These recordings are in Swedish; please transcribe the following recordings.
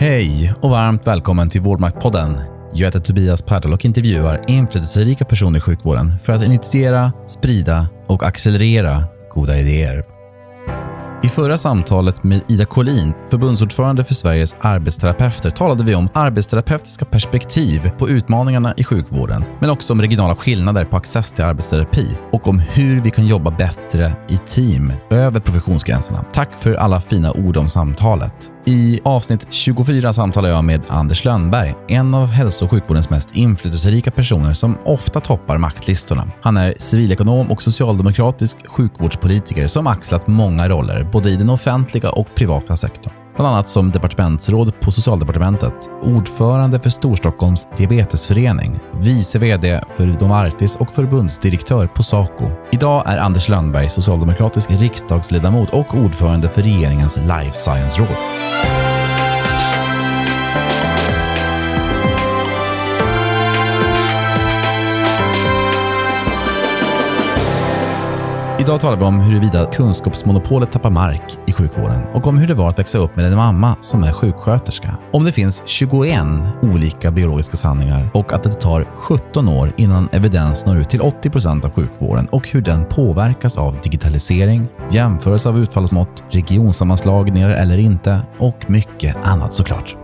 Hej och varmt välkommen till Vårdmaktpodden. Jag heter Tobias Perdal och intervjuar inflytelserika personer i sjukvården för att initiera, sprida och accelerera goda idéer. I förra samtalet med Ida Collin, förbundsordförande för Sveriges arbetsterapeuter, talade vi om arbetsterapeutiska perspektiv på utmaningarna i sjukvården, men också om regionala skillnader på access till arbetsterapi och om hur vi kan jobba bättre i team över professionsgränserna. Tack för alla fina ord om samtalet. I avsnitt 24 samtalar jag med Anders Lönnberg, en av hälso och sjukvårdens mest inflytelserika personer som ofta toppar maktlistorna. Han är civilekonom och socialdemokratisk sjukvårdspolitiker som axlat många roller, både i den offentliga och privata sektorn. Bland annat som departementsråd på Socialdepartementet, ordförande för Storstockholms diabetesförening, vice VD för Domartis och förbundsdirektör på Saco. Idag är Anders Lönnberg socialdemokratisk riksdagsledamot och ordförande för regeringens Life Science-råd. Idag talar vi om huruvida kunskapsmonopolet tappar mark i sjukvården och om hur det var att växa upp med en mamma som är sjuksköterska. Om det finns 21 olika biologiska sanningar och att det tar 17 år innan evidens når ut till 80 procent av sjukvården och hur den påverkas av digitalisering, jämförelse av utfallsmått, regionsammanslagningar eller inte och mycket annat såklart.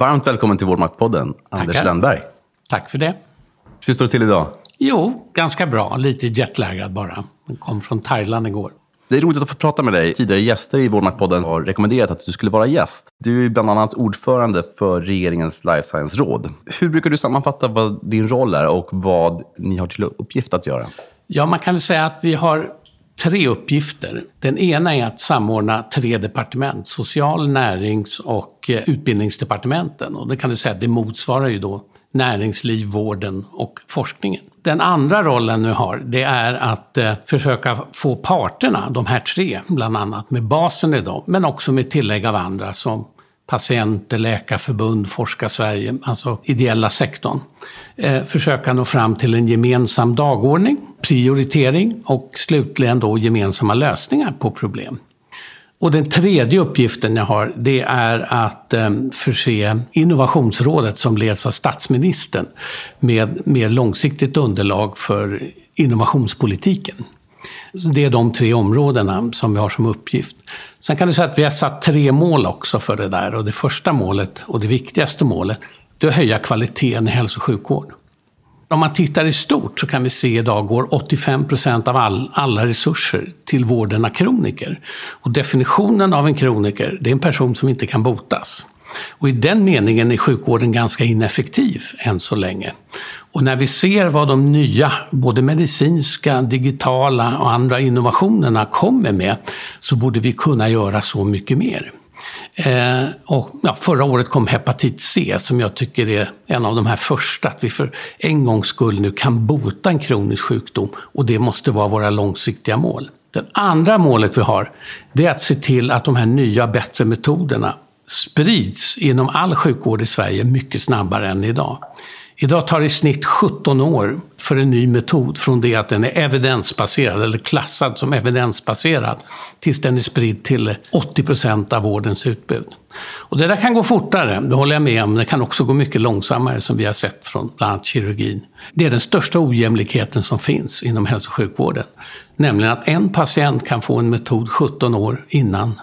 Varmt välkommen till Vårdmaktpodden, Anders Tackar. Lönnberg. Tack för det. Hur står det till idag? Jo, ganska bra. Lite jetlaggad bara. Jag kom från Thailand igår. Det är roligt att få prata med dig. Tidigare gäster i Vårdmaktpodden har rekommenderat att du skulle vara gäst. Du är bland annat ordförande för regeringens Life Science-råd. Hur brukar du sammanfatta vad din roll är och vad ni har till uppgift att göra? Ja, man kan väl säga att vi har tre uppgifter. Den ena är att samordna tre departement. Social-, närings och eh, utbildningsdepartementen. Och det kan du säga det motsvarar ju då näringsliv, vården och forskningen. Den andra rollen nu har, det är att eh, försöka få parterna, de här tre bland annat, med basen i dem, men också med tillägg av andra som patienter, läkarförbund, Forska Sverige, alltså ideella sektorn. Eh, försöka nå fram till en gemensam dagordning, prioritering och slutligen då gemensamma lösningar på problem. Och den tredje uppgiften jag har, det är att eh, förse Innovationsrådet som leds av statsministern med mer långsiktigt underlag för innovationspolitiken. Så Det är de tre områdena som vi har som uppgift. Sen kan du säga att vi har satt tre mål också för det där. Och det första målet, och det viktigaste målet, det är att höja kvaliteten i hälso och sjukvård. Om man tittar i stort så kan vi se idag går 85 procent av all, alla resurser till vården av kroniker. Och definitionen av en kroniker, det är en person som inte kan botas. Och i den meningen är sjukvården ganska ineffektiv än så länge. Och när vi ser vad de nya, både medicinska, digitala och andra innovationerna kommer med, så borde vi kunna göra så mycket mer. Eh, och, ja, förra året kom hepatit C som jag tycker är en av de här första, att vi för en gångs skull nu kan bota en kronisk sjukdom och det måste vara våra långsiktiga mål. Det andra målet vi har, det är att se till att de här nya bättre metoderna sprids inom all sjukvård i Sverige mycket snabbare än idag. Idag tar det i snitt 17 år för en ny metod från det att den är evidensbaserad eller klassad som evidensbaserad tills den är spridd till 80 procent av vårdens utbud. Och det där kan gå fortare, det håller jag med om. Det kan också gå mycket långsammare som vi har sett från bland annat kirurgin. Det är den största ojämlikheten som finns inom hälso och sjukvården. Nämligen att en patient kan få en metod 17 år innan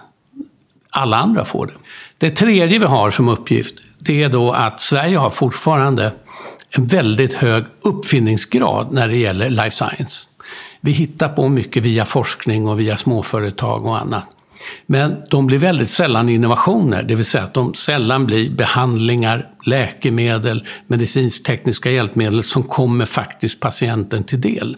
alla andra får det. Det tredje vi har som uppgift, det är då att Sverige har fortfarande en väldigt hög uppfinningsgrad när det gäller life science. Vi hittar på mycket via forskning och via småföretag och annat. Men de blir väldigt sällan innovationer, det vill säga att de sällan blir behandlingar, läkemedel, medicinsk-tekniska hjälpmedel som kommer faktiskt patienten till del.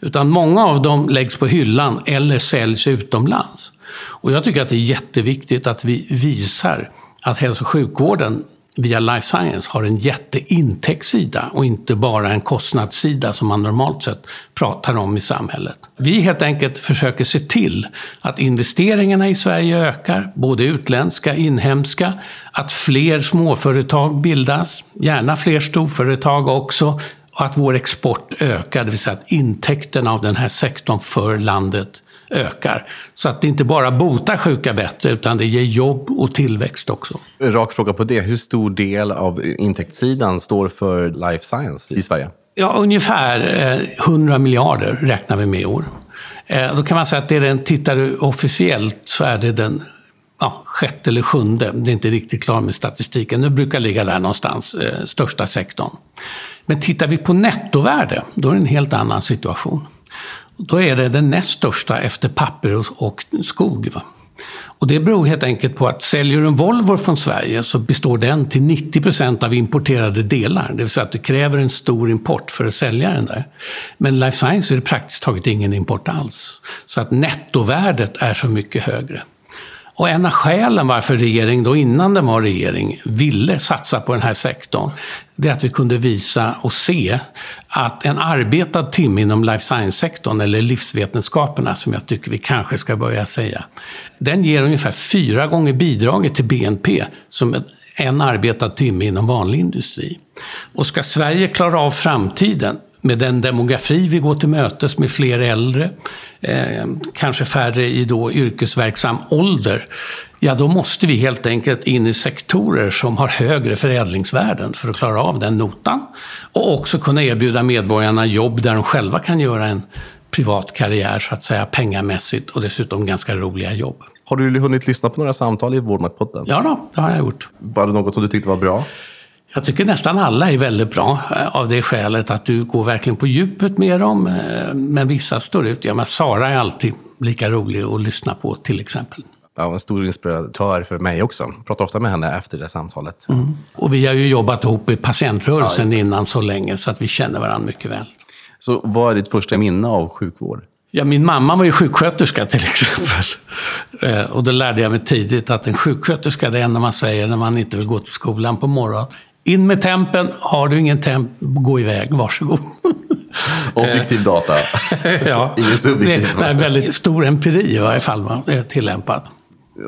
Utan många av dem läggs på hyllan eller säljs utomlands. Och jag tycker att det är jätteviktigt att vi visar att hälso och sjukvården via life science har en jätteintäktssida och inte bara en kostnadssida som man normalt sett pratar om i samhället. Vi helt enkelt försöker se till att investeringarna i Sverige ökar, både utländska och inhemska, att fler småföretag bildas, gärna fler storföretag också, och att vår export ökar, det vill säga att intäkterna av den här sektorn för landet ökar. Så att det inte bara botar sjuka bättre, utan det ger jobb och tillväxt också. Rak fråga på det. Hur stor del av intäktssidan står för life science i Sverige? Ja, ungefär 100 eh, miljarder räknar vi med i år. Eh, då kan man säga att det är den, tittar du officiellt så är det den ja, sjätte eller sjunde, det är inte riktigt klart med statistiken, det brukar ligga där någonstans, eh, största sektorn. Men tittar vi på nettovärde, då är det en helt annan situation. Då är det den näst största efter papper och, och skog. Va? Och det beror helt enkelt på att säljer du en Volvo från Sverige så består den till 90 procent av importerade delar. Det vill säga att du kräver en stor import för att sälja den där. Men life science är det praktiskt taget ingen import alls. Så att nettovärdet är så mycket högre. Och en av skälen varför regeringen, då innan den var regering, ville satsa på den här sektorn, det är att vi kunde visa och se att en arbetad timme inom life science-sektorn, eller livsvetenskaperna som jag tycker vi kanske ska börja säga, den ger ungefär fyra gånger bidraget till BNP som en arbetad timme inom vanlig industri. Och ska Sverige klara av framtiden, med den demografi vi går till mötes med fler äldre, eh, kanske färre i då yrkesverksam ålder, ja då måste vi helt enkelt in i sektorer som har högre förädlingsvärden för att klara av den notan. Och också kunna erbjuda medborgarna jobb där de själva kan göra en privat karriär, så att säga, pengamässigt och dessutom ganska roliga jobb. Har du hunnit lyssna på några samtal i Vårdmaktpodden? Ja, då, det har jag gjort. Var det något som du tyckte var bra? Jag tycker nästan alla är väldigt bra eh, av det skälet att du går verkligen på djupet med dem. Eh, men vissa står ut. Ja, men Sara är alltid lika rolig att lyssna på till exempel. Ja, en stor inspiratör för mig också. Jag pratar ofta med henne efter det samtalet. Mm. Och vi har ju jobbat ihop i patientrörelsen ja, innan så länge så att vi känner varandra mycket väl. Så vad är ditt första minne av sjukvård? Ja, min mamma var ju sjuksköterska till exempel. Eh, och då lärde jag mig tidigt att en sjuksköterska, det enda man säger när man inte vill gå till skolan på morgonen, in med tempen, har du ingen temp, gå iväg, varsågod. Objektiv data, ja, ingen subjektiv. Det är väldigt stor empiri i varje fall, va? tillämpad.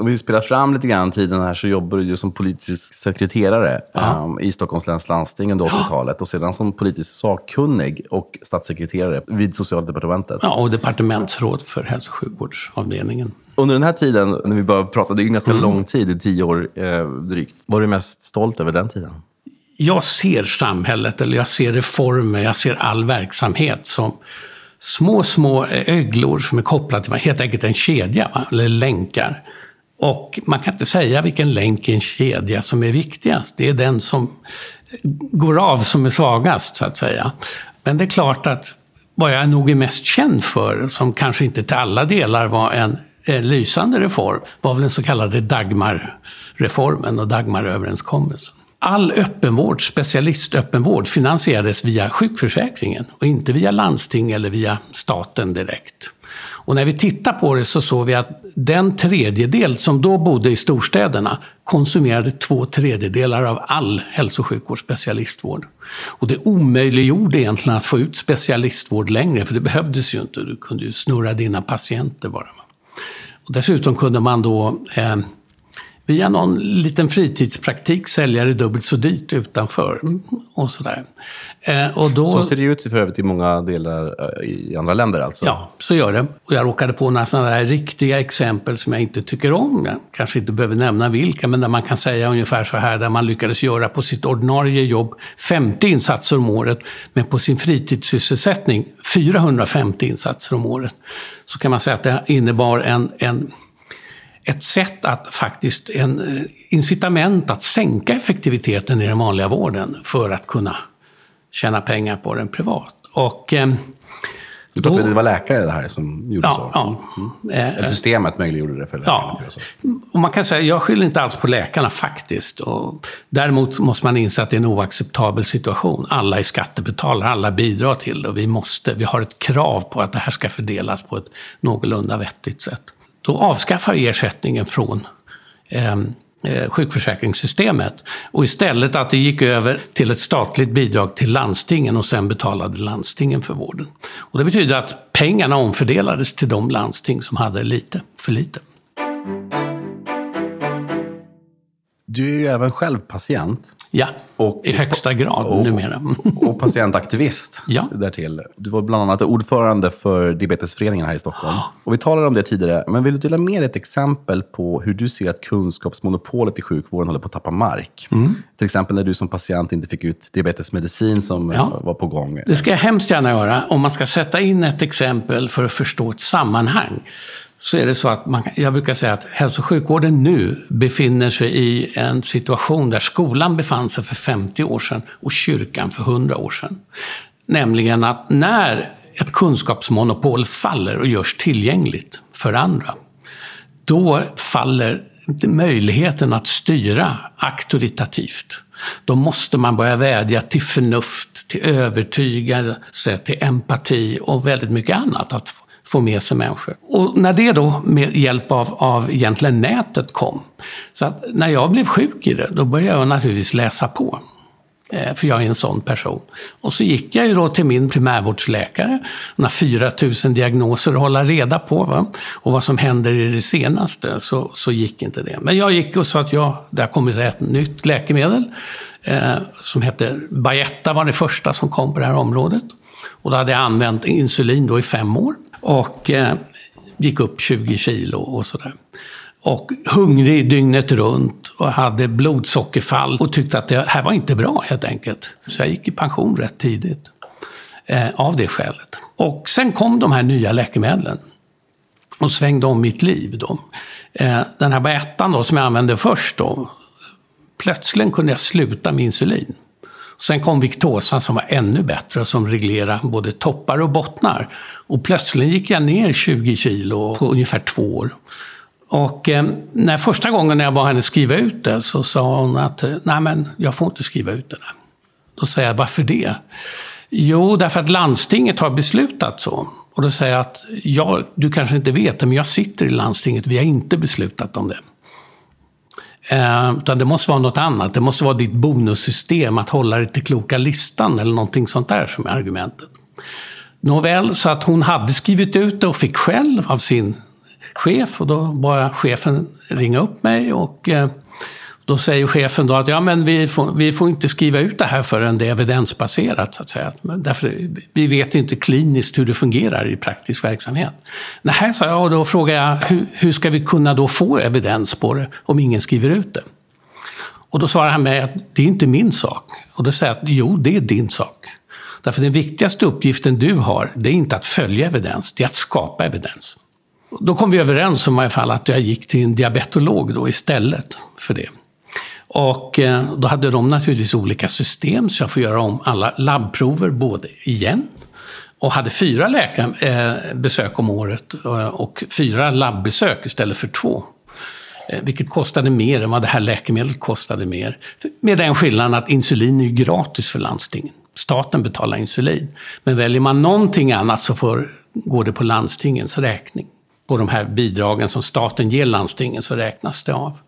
Om vi spelar fram lite grann tiden här så jobbar du som politisk sekreterare um, i Stockholms läns landsting under 80-talet och sedan som politisk sakkunnig och statssekreterare vid Socialdepartementet. Ja, och departementsråd för hälso och sjukvårdsavdelningen. Under den här tiden, när vi började prata, det är en ganska mm. lång tid, tio år eh, drygt. Var du mest stolt över den tiden? Jag ser samhället, eller jag ser reformer, jag ser all verksamhet som små, små eh, öglor som är kopplade till helt enkelt en kedja, eller länkar. Och man kan inte säga vilken länk i en kedja som är viktigast. Det är den som går av som är svagast, så att säga. Men det är klart att vad jag nog är mest känd för, som kanske inte till alla delar var en, en lysande reform, var väl den så kallade Dagmarreformen och Dagmaröverenskommelsen. All öppenvård, specialistöppenvård, finansierades via sjukförsäkringen och inte via landsting eller via staten direkt. Och när vi tittar på det så såg vi att den tredjedel som då bodde i storstäderna konsumerade två tredjedelar av all hälso och sjukvård, specialistvård. Och det omöjliggjorde egentligen att få ut specialistvård längre, för det behövdes ju inte. Du kunde ju snurra dina patienter bara. Och dessutom kunde man då eh, via någon liten fritidspraktik sälja det dubbelt så dyrt utanför. Och sådär. Eh, och då, så ser det ut för övrigt i många delar eh, i andra länder alltså? Ja, så gör det. Och jag råkade på några sådana där riktiga exempel som jag inte tycker om. Jag kanske inte behöver nämna vilka, men där man kan säga ungefär så här, där man lyckades göra på sitt ordinarie jobb 50 insatser om året, men på sin fritidssysselsättning 450 insatser om året. Så kan man säga att det innebar en, en ett sätt att faktiskt, en eh, incitament att sänka effektiviteten i den vanliga vården för att kunna tjäna pengar på den privat. Och, eh, du pratade, då, det var läkare det här som gjorde ja, så? Ja. Mm. Eller systemet möjliggjorde det för läkarna? Ja. Och man kan säga, jag skyller inte alls på läkarna faktiskt. Och däremot måste man inse att det är en oacceptabel situation. Alla är skattebetalare, alla bidrar till det och vi måste, vi har ett krav på att det här ska fördelas på ett någorlunda vettigt sätt. Då avskaffar vi ersättningen från ehm, eh, sjukförsäkringssystemet. Och istället att det gick över till ett statligt bidrag till landstingen och sen betalade landstingen för vården. Och det betyder att pengarna omfördelades till de landsting som hade lite, för lite. Du är ju även själv patient. Ja, Och- i högsta grad och- numera. och patientaktivist Ja. därtill. Du var bland annat ordförande för Diabetesföreningen här i Stockholm. Och vi talade om det tidigare, men vill du dela med dig ett exempel på hur du ser att kunskapsmonopolet i sjukvården håller på att tappa mark? Till exempel när du som patient inte fick ut diabetesmedicin som Ja. var på gång. Det ska jag hemskt gärna göra. Om man ska sätta in ett exempel för att förstå ett sammanhang så är det så att man, jag brukar säga att hälso och sjukvården nu befinner sig i en situation där skolan befann sig för 50 år sedan och kyrkan för 100 år sedan. Nämligen att när ett kunskapsmonopol faller och görs tillgängligt för andra, då faller möjligheten att styra auktoritativt. Då måste man börja vädja till förnuft, till övertygelse, till empati och väldigt mycket annat att få med sig människor. Och när det då med hjälp av, av egentligen nätet kom, så att när jag blev sjuk i det, då började jag naturligtvis läsa på. Eh, för jag är en sån person. Och så gick jag ju då till min primärvårdsläkare. Hon har 4 000 diagnoser att hålla reda på. Va? Och vad som händer i det senaste, så, så gick inte det. Men jag gick och sa att jag, det har kommit ett nytt läkemedel. Eh, som hette Bayetta var det första som kom på det här området. Och då hade jag använt insulin då i fem år. Och eh, gick upp 20 kilo och sådär. Och hungrig dygnet runt och hade blodsockerfall och tyckte att det här var inte bra helt enkelt. Så jag gick i pension rätt tidigt. Eh, av det skälet. Och sen kom de här nya läkemedlen. Och svängde om mitt liv då. Eh, den här Bayettan då som jag använde först då. Plötsligt kunde jag sluta med insulin. Sen kom Victoza som var ännu bättre och som reglerade både toppar och bottnar. Och plötsligt gick jag ner 20 kilo på ungefär två år. Och eh, när första gången när jag bad henne skriva ut det så sa hon att eh, nej men jag får inte skriva ut det där. Då säger jag varför det? Jo, därför att landstinget har beslutat så. Och då säger jag att jag, du kanske inte vet det, men jag sitter i landstinget. Vi har inte beslutat om det. Eh, utan det måste vara något annat. Det måste vara ditt bonussystem, att hålla dig till kloka listan eller någonting sånt där som är argumentet. Nåväl, så att hon hade skrivit ut det och fick skäll av sin chef. Och då bad chefen ringa upp mig och eh, då säger chefen då att ja, men vi, får, vi får inte skriva ut det här förrän det är evidensbaserat. Så att säga. Men Därför, vi vet inte kliniskt hur det fungerar i praktisk verksamhet. Nej, sa jag och då frågade jag hur, hur ska vi kunna då få evidens på det om ingen skriver ut det? Och då svarar han mig att det är inte min sak. Och då säger jag att jo, det är din sak. Därför den viktigaste uppgiften du har, det är inte att följa evidens, det är att skapa evidens. Då kom vi överens om i alla fall att jag gick till en diabetolog då istället för det. Och eh, då hade de naturligtvis olika system så jag får göra om alla labbprover både igen och hade fyra läkarbesök eh, om året eh, och fyra labbesök istället för två. Vilket kostade mer än vad det här läkemedlet kostade mer. Med den skillnaden att insulin är ju gratis för landstingen. Staten betalar insulin. Men väljer man någonting annat så får, går det på landstingens räkning. På de här bidragen som staten ger landstingen så räknas det av.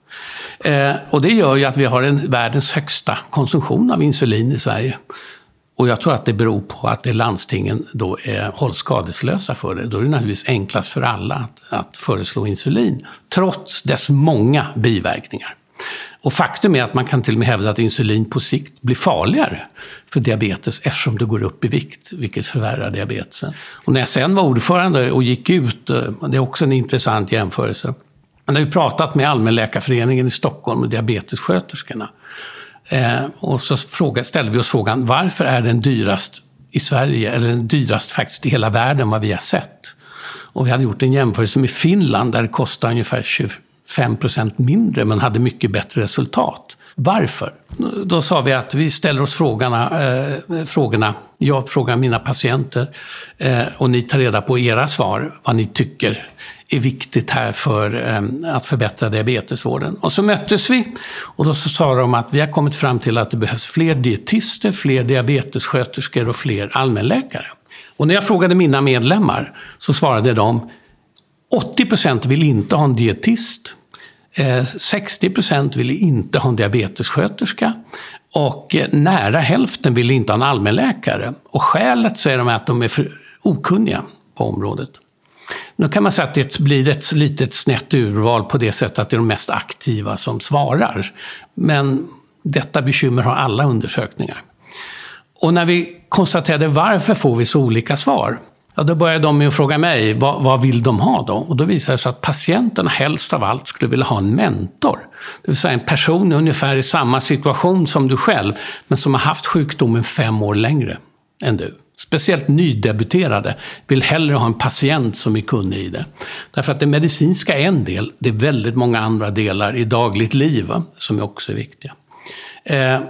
Eh, och det gör ju att vi har en världens högsta konsumtion av insulin i Sverige. Och jag tror att det beror på att det landstingen då är, hålls skadeslösa för det. Då är det naturligtvis enklast för alla att, att föreslå insulin, trots dess många biverkningar. Och faktum är att man kan till och med hävda att insulin på sikt blir farligare för diabetes eftersom det går upp i vikt, vilket förvärrar diabetesen. Och när jag sen var ordförande och gick ut, eh, det är också en intressant jämförelse, jag har ju pratat med Allmänläkarföreningen i Stockholm och diabetessköterskorna. Eh, och så fråga, ställde vi oss frågan, varför är den dyrast i Sverige, eller den dyrast faktiskt i hela världen vad vi har sett? Och vi hade gjort en jämförelse med Finland där det kostar ungefär 20 5 mindre men hade mycket bättre resultat. Varför? Då sa vi att vi ställer oss frågorna, eh, frågorna jag frågar mina patienter eh, och ni tar reda på era svar, vad ni tycker är viktigt här för eh, att förbättra diabetesvården. Och så möttes vi och då så sa de att vi har kommit fram till att det behövs fler dietister, fler diabetessköterskor och fler allmänläkare. Och när jag frågade mina medlemmar så svarade de 80 vill inte ha en dietist, Eh, 60 procent ville inte ha en diabetessköterska. Och eh, nära hälften ville inte ha en allmänläkare. Och skälet säger de är att de är för okunniga på området. Nu kan man säga att det blir ett litet snett urval på det sättet att det är de mest aktiva som svarar. Men Detta bekymmer har alla undersökningar. Och när vi konstaterade varför får vi så olika svar? Ja, då började de med att fråga mig, vad, vad, vill de ha då? Och då visade det sig att patienterna helst av allt skulle vilja ha en mentor. Det vill säga en person ungefär i samma situation som du själv, men som har haft sjukdomen fem år längre än du. Speciellt nydebuterade vill hellre ha en patient som är kunnig i det. Därför att det medicinska är en del, det är väldigt många andra delar i dagligt liv va, som också är viktiga. Eh,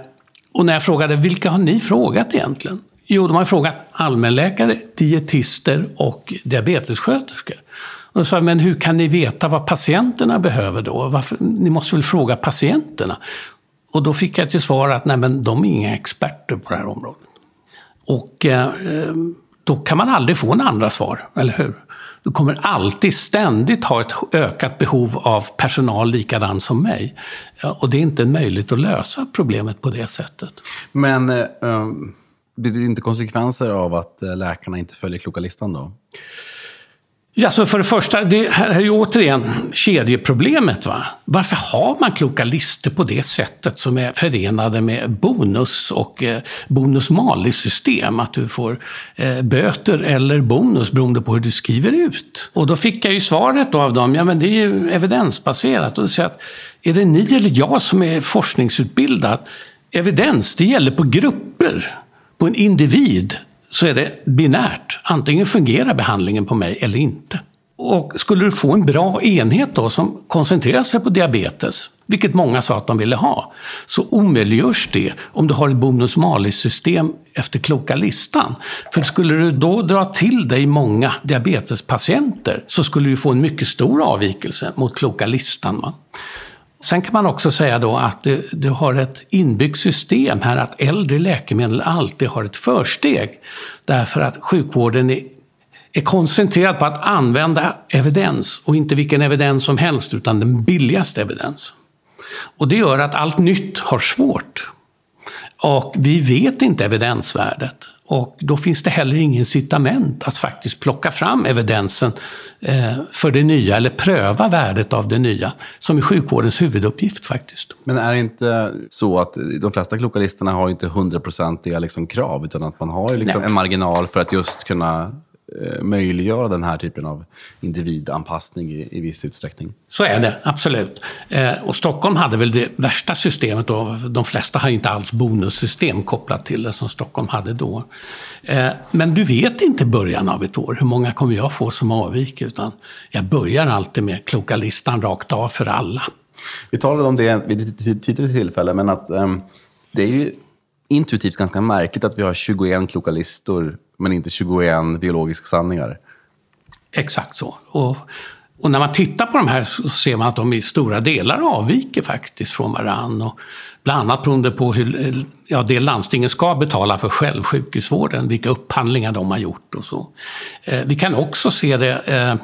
och när jag frågade, vilka har ni frågat egentligen? Jo, de har frågat allmänläkare, dietister och diabetessköterskor. Och då sa jag, men hur kan ni veta vad patienterna behöver då? Varför? Ni måste väl fråga patienterna? Och då fick jag till svar att nej, men de är inga experter på det här området. Och eh, då kan man aldrig få en andra svar, eller hur? Du kommer alltid ständigt ha ett ökat behov av personal likadan som mig. Och det är inte möjligt att lösa problemet på det sättet. Men eh, um, blir det inte konsekvenser av att eh, läkarna inte följer kloka listan då? Ja, så för det första, det här är ju återigen kedjeproblemet. Va? Varför har man kloka listor på det sättet som är förenade med bonus och eh, bonus-malus-system? Att du får eh, böter eller bonus beroende på hur du skriver ut. Och då fick jag ju svaret av dem, ja men det är ju evidensbaserat. Och säger att, är det ni eller jag som är forskningsutbildad? Evidens, det gäller på grupper. På en individ så är det binärt. Antingen fungerar behandlingen på mig eller inte. Och skulle du få en bra enhet då som koncentrerar sig på diabetes, vilket många sa att de ville ha, så omöjliggörs det om du har ett bonus-malus-system efter kloka listan. För skulle du då dra till dig många diabetespatienter så skulle du få en mycket stor avvikelse mot kloka listan. Va? Sen kan man också säga då att du, du har ett inbyggt system här att äldre läkemedel alltid har ett försteg. Därför att sjukvården är, är koncentrerad på att använda evidens och inte vilken evidens som helst utan den billigaste evidens. Och det gör att allt nytt har svårt. Och vi vet inte evidensvärdet. Och då finns det heller ingen incitament att faktiskt plocka fram evidensen eh, för det nya eller pröva värdet av det nya, som är sjukvårdens huvuduppgift faktiskt. Men är det inte så att de flesta kloka listorna har inte hundraprocentiga liksom krav, utan att man har liksom en marginal för att just kunna möjliggöra den här typen av individanpassning i, i viss utsträckning. Så är det, absolut. Eh, och Stockholm hade väl det värsta systemet då. De flesta har inte alls bonussystem kopplat till det som Stockholm hade då. Eh, men du vet inte i början av ett år hur många kommer jag få som avviker. Utan jag börjar alltid med kloka listan rakt av för alla. Vi talade om det vid ett tidigare tillfälle, men att um, det är ju intuitivt ganska märkligt att vi har 21 kloka listor men inte 21 biologiska sanningar. Exakt så. Och, och när man tittar på de här så ser man att de i stora delar avviker faktiskt från varann. bland annat beroende på hur, ja, det landstingen ska betala för självsjukhusvården, vilka upphandlingar de har gjort och så. Eh, vi kan också se det eh,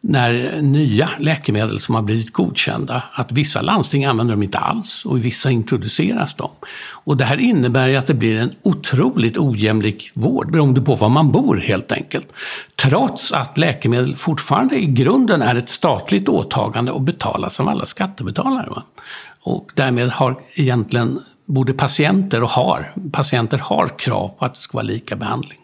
när nya läkemedel som har blivit godkända, att vissa landsting använder dem inte alls och i vissa introduceras de. Och det här innebär ju att det blir en otroligt ojämlik vård beroende på var man bor helt enkelt. Trots att läkemedel fortfarande i grunden är ett statligt åtagande och betalas av alla skattebetalare. Va? Och därmed har egentligen både patienter och har, patienter har krav på att det ska vara lika behandling.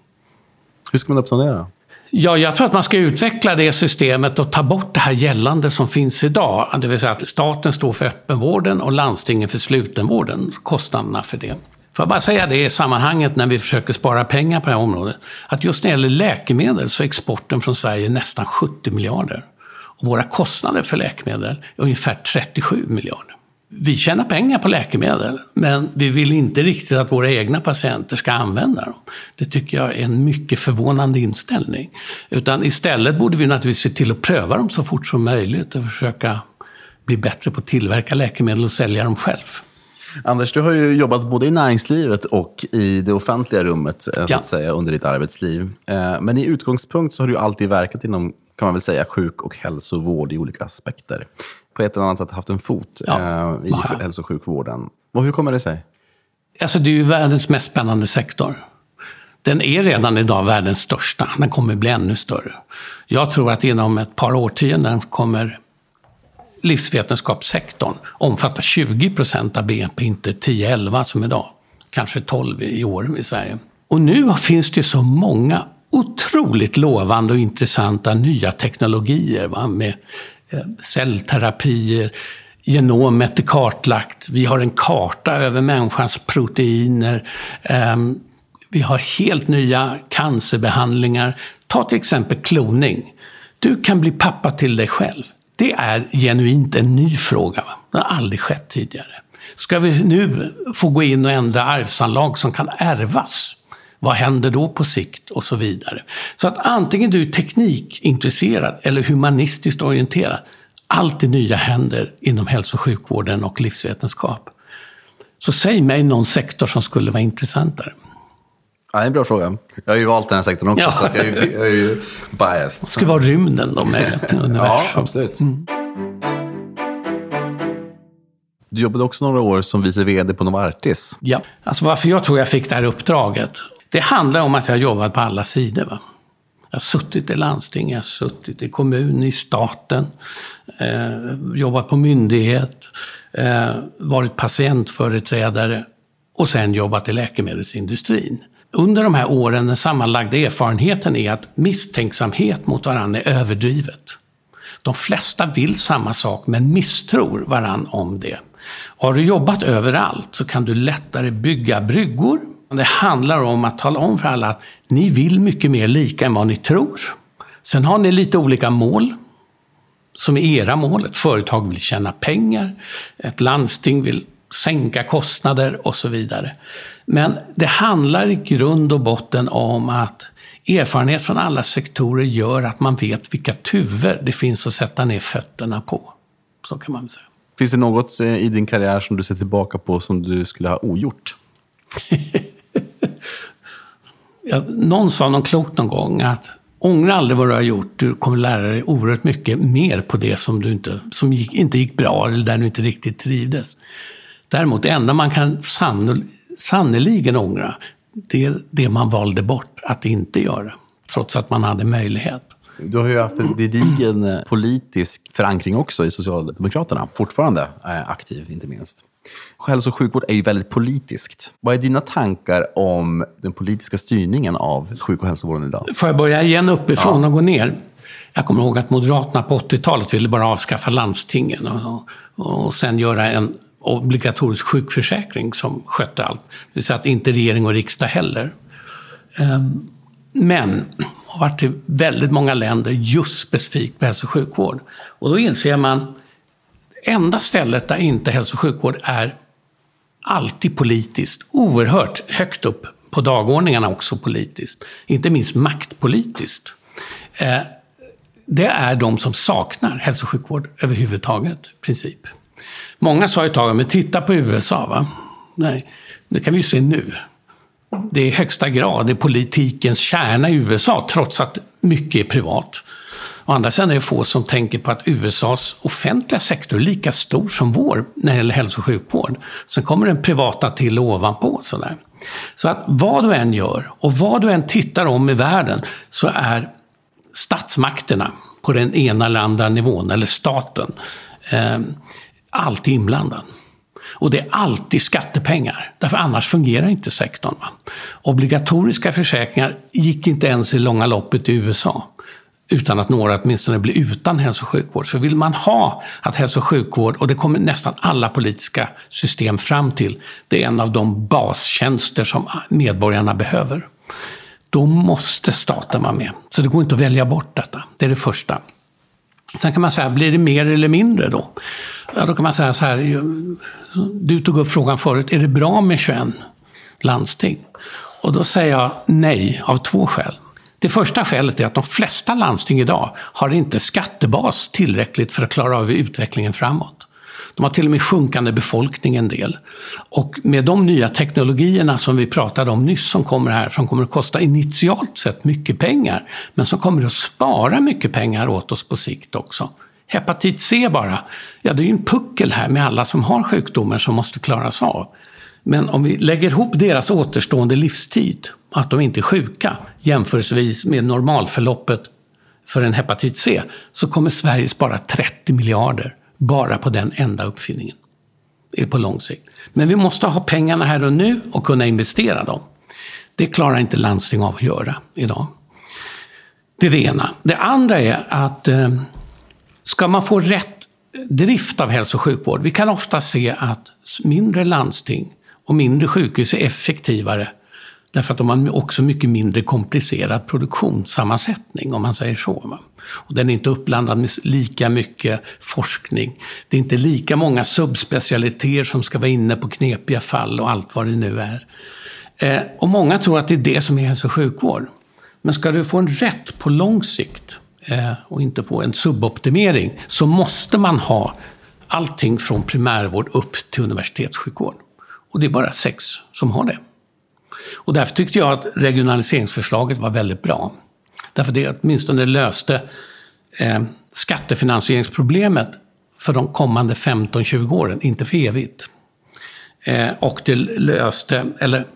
Hur ska man uppnå det då? Ja, jag tror att man ska utveckla det systemet och ta bort det här gällande som finns idag. Det vill säga att staten står för öppenvården och landstingen för slutenvården, kostnaderna för det. Får jag bara säga det i sammanhanget när vi försöker spara pengar på det här området. Att just när det gäller läkemedel så är exporten från Sverige nästan 70 miljarder. Och våra kostnader för läkemedel är ungefär 37 miljarder vi tjänar pengar på läkemedel, men vi vill inte riktigt att våra egna patienter ska använda dem. Det tycker jag är en mycket förvånande inställning. Utan istället borde vi naturligtvis se till att pröva dem så fort som möjligt och försöka bli bättre på att tillverka läkemedel och sälja dem själv. Anders, du har ju jobbat både i näringslivet och i det offentliga rummet eh, så ja. att säga, under ditt arbetsliv. Eh, men i utgångspunkt så har du alltid verkat inom kan man väl säga, sjuk och hälsovård i olika aspekter på ett eller annat sätt haft en fot ja. eh, i ja. hälso och sjukvården. Och hur kommer det sig? Alltså, det är ju världens mest spännande sektor. Den är redan idag världens största. Den kommer bli ännu större. Jag tror att inom ett par årtionden kommer livsvetenskapssektorn omfattar 20 procent av BNP, inte 10-11 som idag. Kanske 12 i år i Sverige. Och nu finns det så många otroligt lovande och intressanta nya teknologier va? med Eh, cellterapier, genomet är kartlagt, vi har en karta över människans proteiner, eh, vi har helt nya cancerbehandlingar. Ta till exempel kloning. Du kan bli pappa till dig själv. Det är genuint en ny fråga. Det har aldrig skett tidigare. Ska vi nu få gå in och ändra arvsanlag som kan ärvas? Vad händer då på sikt? Och så vidare. Så att antingen du är teknikintresserad eller humanistiskt orienterad, allt det nya händer inom hälso och sjukvården och livsvetenskap. Så säg mig någon sektor som skulle vara intressantare. Ja, det är en bra fråga. Jag har ju valt den här sektorn också, ja. så jag, är, jag är ju biased. Det skulle vara rymden då med universum. Ja, absolut. Mm. Du jobbade också några år som vice VD på Novartis. Ja, alltså varför jag tror jag fick det här uppdraget. Det handlar om att jag har jobbat på alla sidor. Va? Jag har suttit i landsting, jag har suttit i kommun, i staten, eh, jobbat på myndighet, eh, varit patientföreträdare och sen jobbat i läkemedelsindustrin. Under de här åren, den sammanlagda erfarenheten är att misstänksamhet mot varandra är överdrivet. De flesta vill samma sak men misstror varandra om det. har du jobbat överallt så kan du lättare bygga bryggor. Det handlar om att tala om för alla att ni vill mycket mer lika än vad ni tror. Sen har ni lite olika mål som är era mål. Ett företag vill tjäna pengar, ett landsting vill sänka kostnader och så vidare. Men det handlar i grund och botten om att erfarenhet från alla sektorer gör att man vet vilka tuvor det finns att sätta ner fötterna på. Så kan man säga. Finns det något eh, i din karriär som du ser tillbaka på som du skulle ha ogjort? ja, någon sa någon klokt någon gång att ångra aldrig vad du har gjort. Du kommer lära dig oerhört mycket mer på det som, du inte, som gick, inte gick bra eller där du inte riktigt trivdes. Däremot, det enda man kan sannoliken ångra, det är det man valde bort att inte göra. Trots att man hade möjlighet. Du har ju haft en gedigen eh, politisk förankring också i Socialdemokraterna. Fortfarande aktiv, inte minst. Hälso och sjukvård är ju väldigt politiskt. Vad är dina tankar om den politiska styrningen av sjuk och hälsovården idag? Får jag börja igen uppifrån ja. och gå ner? Jag kommer ihåg att Moderaterna på 80-talet ville bara avskaffa landstingen och, och, och sen göra en obligatorisk sjukförsäkring som skötte allt. Det vill säga att inte regering och riksdag heller. Ehm, men har varit i väldigt många länder just specifikt på hälso och sjukvård. Och då inser man enda stället där inte hälso och sjukvård är alltid politiskt, oerhört högt upp på dagordningarna också politiskt, inte minst maktpolitiskt. Eh, det är de som saknar hälso och sjukvård överhuvudtaget, i princip. Många sa ett tag, men titta på USA. Va? Nej, det kan vi ju se nu. Det är i högsta grad är politikens kärna i USA, trots att mycket är privat. Å andra sidan är det få som tänker på att USAs offentliga sektor är lika stor som vår när det gäller hälso och sjukvård. Sen kommer den privata till ovanpå. Sådär. Så att vad du än gör och vad du än tittar om i världen så är statsmakterna på den ena eller andra nivån, eller staten, eh, alltid inblandad. Och det är alltid skattepengar, därför annars fungerar inte sektorn. Va? Obligatoriska försäkringar gick inte ens i långa loppet i USA utan att några åtminstone blir utan hälso och sjukvård. Så vill man ha att hälso och sjukvård, och det kommer nästan alla politiska system fram till, det är en av de bastjänster som medborgarna behöver. Då måste staten vara med. Så det går inte att välja bort detta. Det är det första. Sen kan man säga, blir det mer eller mindre då? Ja, då kan man säga så här, du tog upp frågan förut, är det bra med 21 landsting? Och då säger jag nej, av två skäl. Det första skälet är att de flesta landsting idag har inte skattebas tillräckligt för att klara av utvecklingen framåt. De har till och med sjunkande befolkning en del. Och med de nya teknologierna som vi pratade om nyss som kommer här, som kommer att kosta initialt sett mycket pengar, men som kommer att spara mycket pengar åt oss på sikt också. Hepatit C bara, ja det är ju en puckel här med alla som har sjukdomar som måste klaras av. Men om vi lägger ihop deras återstående livstid, att de inte är sjuka, jämförelsevis med normalförloppet för en hepatit C, så kommer Sverige spara 30 miljarder bara på den enda uppfinningen. Det är på lång sikt. Men vi måste ha pengarna här och nu och kunna investera dem. Det klarar inte landsting av att göra idag. Det är det ena. Det andra är att eh, ska man få rätt drift av hälso och sjukvård. Vi kan ofta se att mindre landsting och mindre sjukhus är effektivare Därför att de har också mycket mindre komplicerad produktionssammansättning, om man säger så. Och den är inte uppblandad med lika mycket forskning. Det är inte lika många subspecialiteter som ska vara inne på knepiga fall och allt vad det nu är. Eh, och många tror att det är det som är hälso och sjukvård. Men ska du få en rätt på lång sikt Eh, och inte få en suboptimering så måste man ha allting från primärvård upp till universitetssjukvård. Och det är bara sex som har det. Och därför tyckte jag att regionaliseringsförslaget var väldigt bra. Därför det åtminstone löste eh, skattefinansieringsproblemet för de kommande 15-20 åren, inte för evigt. Eh, och det löste, eller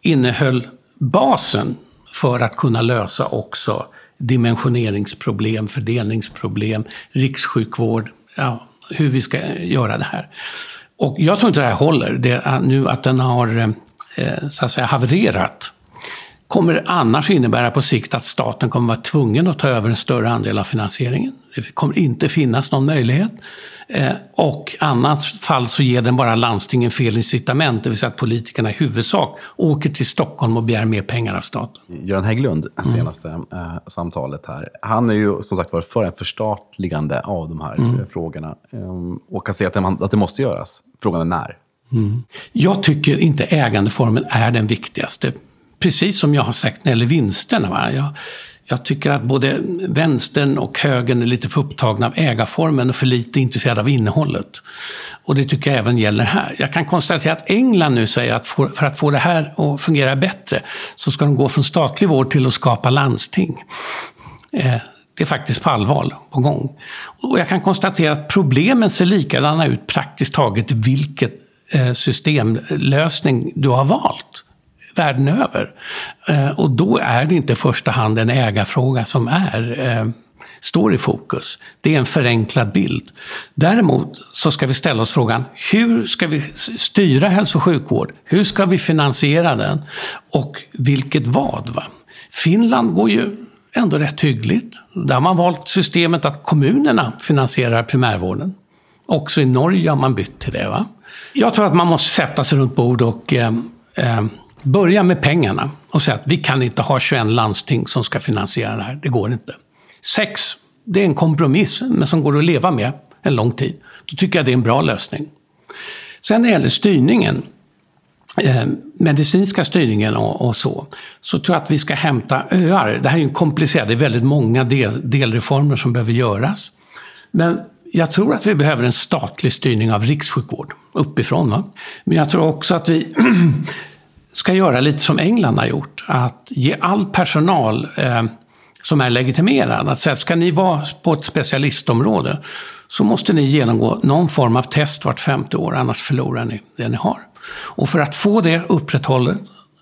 innehöll basen för att kunna lösa också dimensioneringsproblem, fördelningsproblem, rikssjukvård, ja, hur vi ska göra det här. Och jag tror inte det här håller, det nu att den har eh, så att säga havererat kommer annars innebära på sikt att staten kommer vara tvungen att ta över en större andel av finansieringen. Det kommer inte finnas någon möjlighet. Eh, och annat fall så ger den bara landstingen fel incitament, det vill säga att politikerna i huvudsak åker till Stockholm och begär mer pengar av staten. Göran Hägglund, senaste mm. eh, samtalet här, han är ju som sagt var för en förstatligande av de här mm. frågorna. Eh, och kan säga att det, att det måste göras. Frågan är när. Mm. Jag tycker inte ägandeformen är den viktigaste. Precis som jag har sagt när det gäller vinsterna. Va? Jag, jag tycker att både vänstern och högern är lite för upptagna av ägarformen och för lite intresserade av innehållet. Och det tycker jag även gäller här. Jag kan konstatera att England nu säger att för att få det här att fungera bättre så ska de gå från statlig vård till att skapa landsting. Eh, det är faktiskt på allvar på gång. Och jag kan konstatera att problemen ser likadana ut praktiskt taget vilket eh, systemlösning du har valt världen över. Eh, och då är det inte i första hand en ägarfråga som är, eh, står i fokus. Det är en förenklad bild. Däremot så ska vi ställa oss frågan, hur ska vi styra hälso och sjukvård? Hur ska vi finansiera den? Och vilket vad? Va? Finland går ju ändå rätt hyggligt. Där har man valt systemet att kommunerna finansierar primärvården. Också i Norge har man bytt till det. Va? Jag tror att man måste sätta sig runt bord och eh, eh, Börja med pengarna och säga att vi kan inte ha 21 landsting som ska finansiera det här. Det går inte. Sex, det är en kompromiss, men som går att leva med en lång tid. Då tycker jag det är en bra lösning. Sen när det gäller styrningen, eh, medicinska styrningen och, och, så, så tror jag att vi ska hämta öar. Det här är ju komplicerat, det är väldigt många del, delreformer som behöver göras. Men jag tror att vi behöver en statlig styrning av rikssjukvård uppifrån. Va? Men jag tror också att vi ska göra lite som England har gjort. Att ge all personal eh, som är legitimerad, att säga ska ni vara på ett specialistområde så måste ni genomgå någon form av test vart femte år, annars förlorar ni det ni har. Och för att få det upprätthållet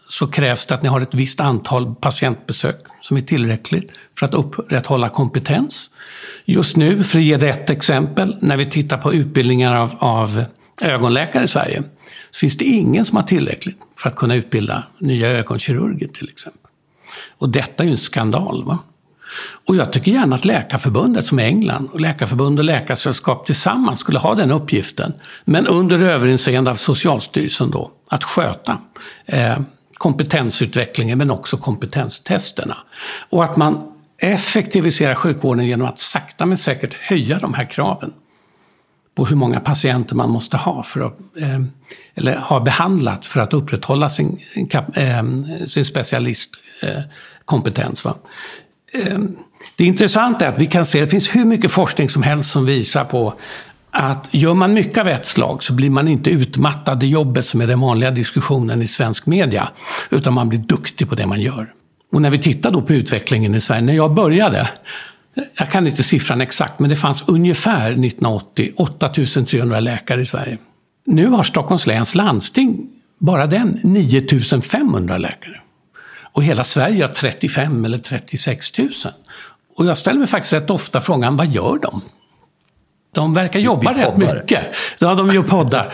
så krävs det att ni har ett visst antal patientbesök som är tillräckligt för att upprätthålla kompetens. Just nu, för att ge det ett exempel, när vi tittar på utbildningar av, av ögonläkare i Sverige, så finns det ingen som har tillräckligt för att kunna utbilda nya ögonkirurger till exempel. Och detta är ju en skandal. Va? Och jag tycker gärna att Läkarförbundet, som är England, och Läkarförbund och Läkarsällskap tillsammans skulle ha den uppgiften. Men under överinseende av Socialstyrelsen då, att sköta eh, kompetensutvecklingen men också kompetenstesterna. Och att man effektiviserar sjukvården genom att sakta men säkert höja de här kraven på hur många patienter man måste ha för att, eh, eller ha behandlat för att upprätthålla sin, eh, sin specialistkompetens. Eh, det intressanta är att vi kan se det finns hur mycket forskning som helst som visar på att gör man mycket av ett slag så blir man inte utmattad i jobbet som är den vanliga diskussionen i svensk media. Utan man blir duktig på det man gör. Och när vi tittar då på utvecklingen i Sverige, när jag började jag kan inte siffran exakt, men det fanns ungefär 1980 8300 läkare i Sverige. Nu har Stockholms läns landsting, bara den, 9500 läkare. Och hela Sverige har 35 eller 36 000. Och jag ställer mig faktiskt rätt ofta frågan, vad gör de? De verkar jobba rätt mycket. Ja, de gör poddar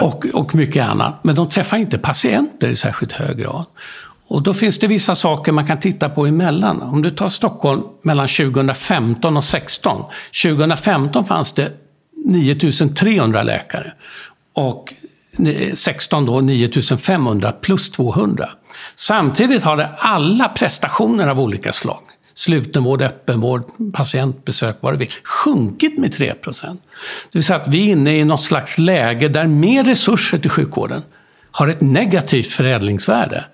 och, och mycket annat. Men de träffar inte patienter i särskilt hög grad. Och då finns det vissa saker man kan titta på emellan. Om du tar Stockholm mellan 2015 och 2016. 2015 fanns det 9300 läkare. Och 16 då 9500 plus 200. Samtidigt har det alla prestationer av olika slag slutenvård, öppenvård, patientbesök, vad det vill, sjunkit med 3 procent. Det vill säga att vi är inne i något slags läge där mer resurser till sjukvården har ett negativt förädlingsvärde.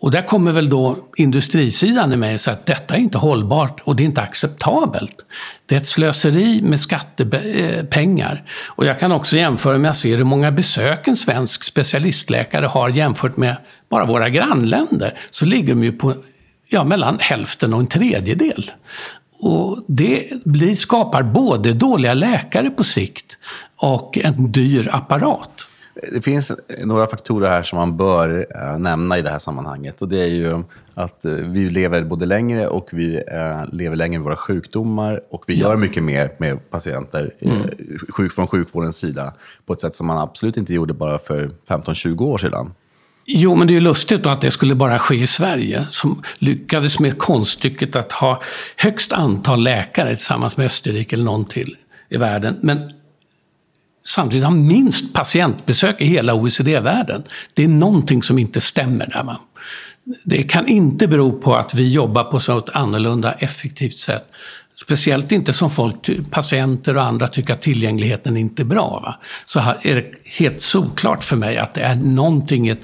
Och där kommer väl då industrisidan med och säger att detta är inte hållbart och det är inte acceptabelt. Det är ett slöseri med skattepengar. Och jag kan också jämföra med att se hur många besök en svensk specialistläkare har jämfört med bara våra grannländer. Så ligger de ju på ja, mellan hälften och en tredjedel. Och det blir, skapar både dåliga läkare på sikt och en dyr apparat. Det finns några faktorer här som man bör äh, nämna i det här sammanhanget. Och det är ju att äh, vi lever både längre och vi äh, lever längre med våra sjukdomar. Och vi ja. gör mycket mer med patienter mm. sjuk, från sjukvårdens sida på ett sätt som man absolut inte gjorde bara för 15-20 år sedan. Jo, men det är ju lustigt då att det skulle bara ske i Sverige, som lyckades med konststycket att ha högst antal läkare tillsammans med Österrike eller någon till i världen. Men samtidigt har minst patientbesök i hela OECD-världen. Det är någonting som inte stämmer där. Man. Det kan inte bero på att vi jobbar på så ett annorlunda effektivt sätt. Speciellt inte som folk, patienter och andra tycker att tillgängligheten inte är bra. Va? Så här är det helt solklart för mig att det är någonting, ett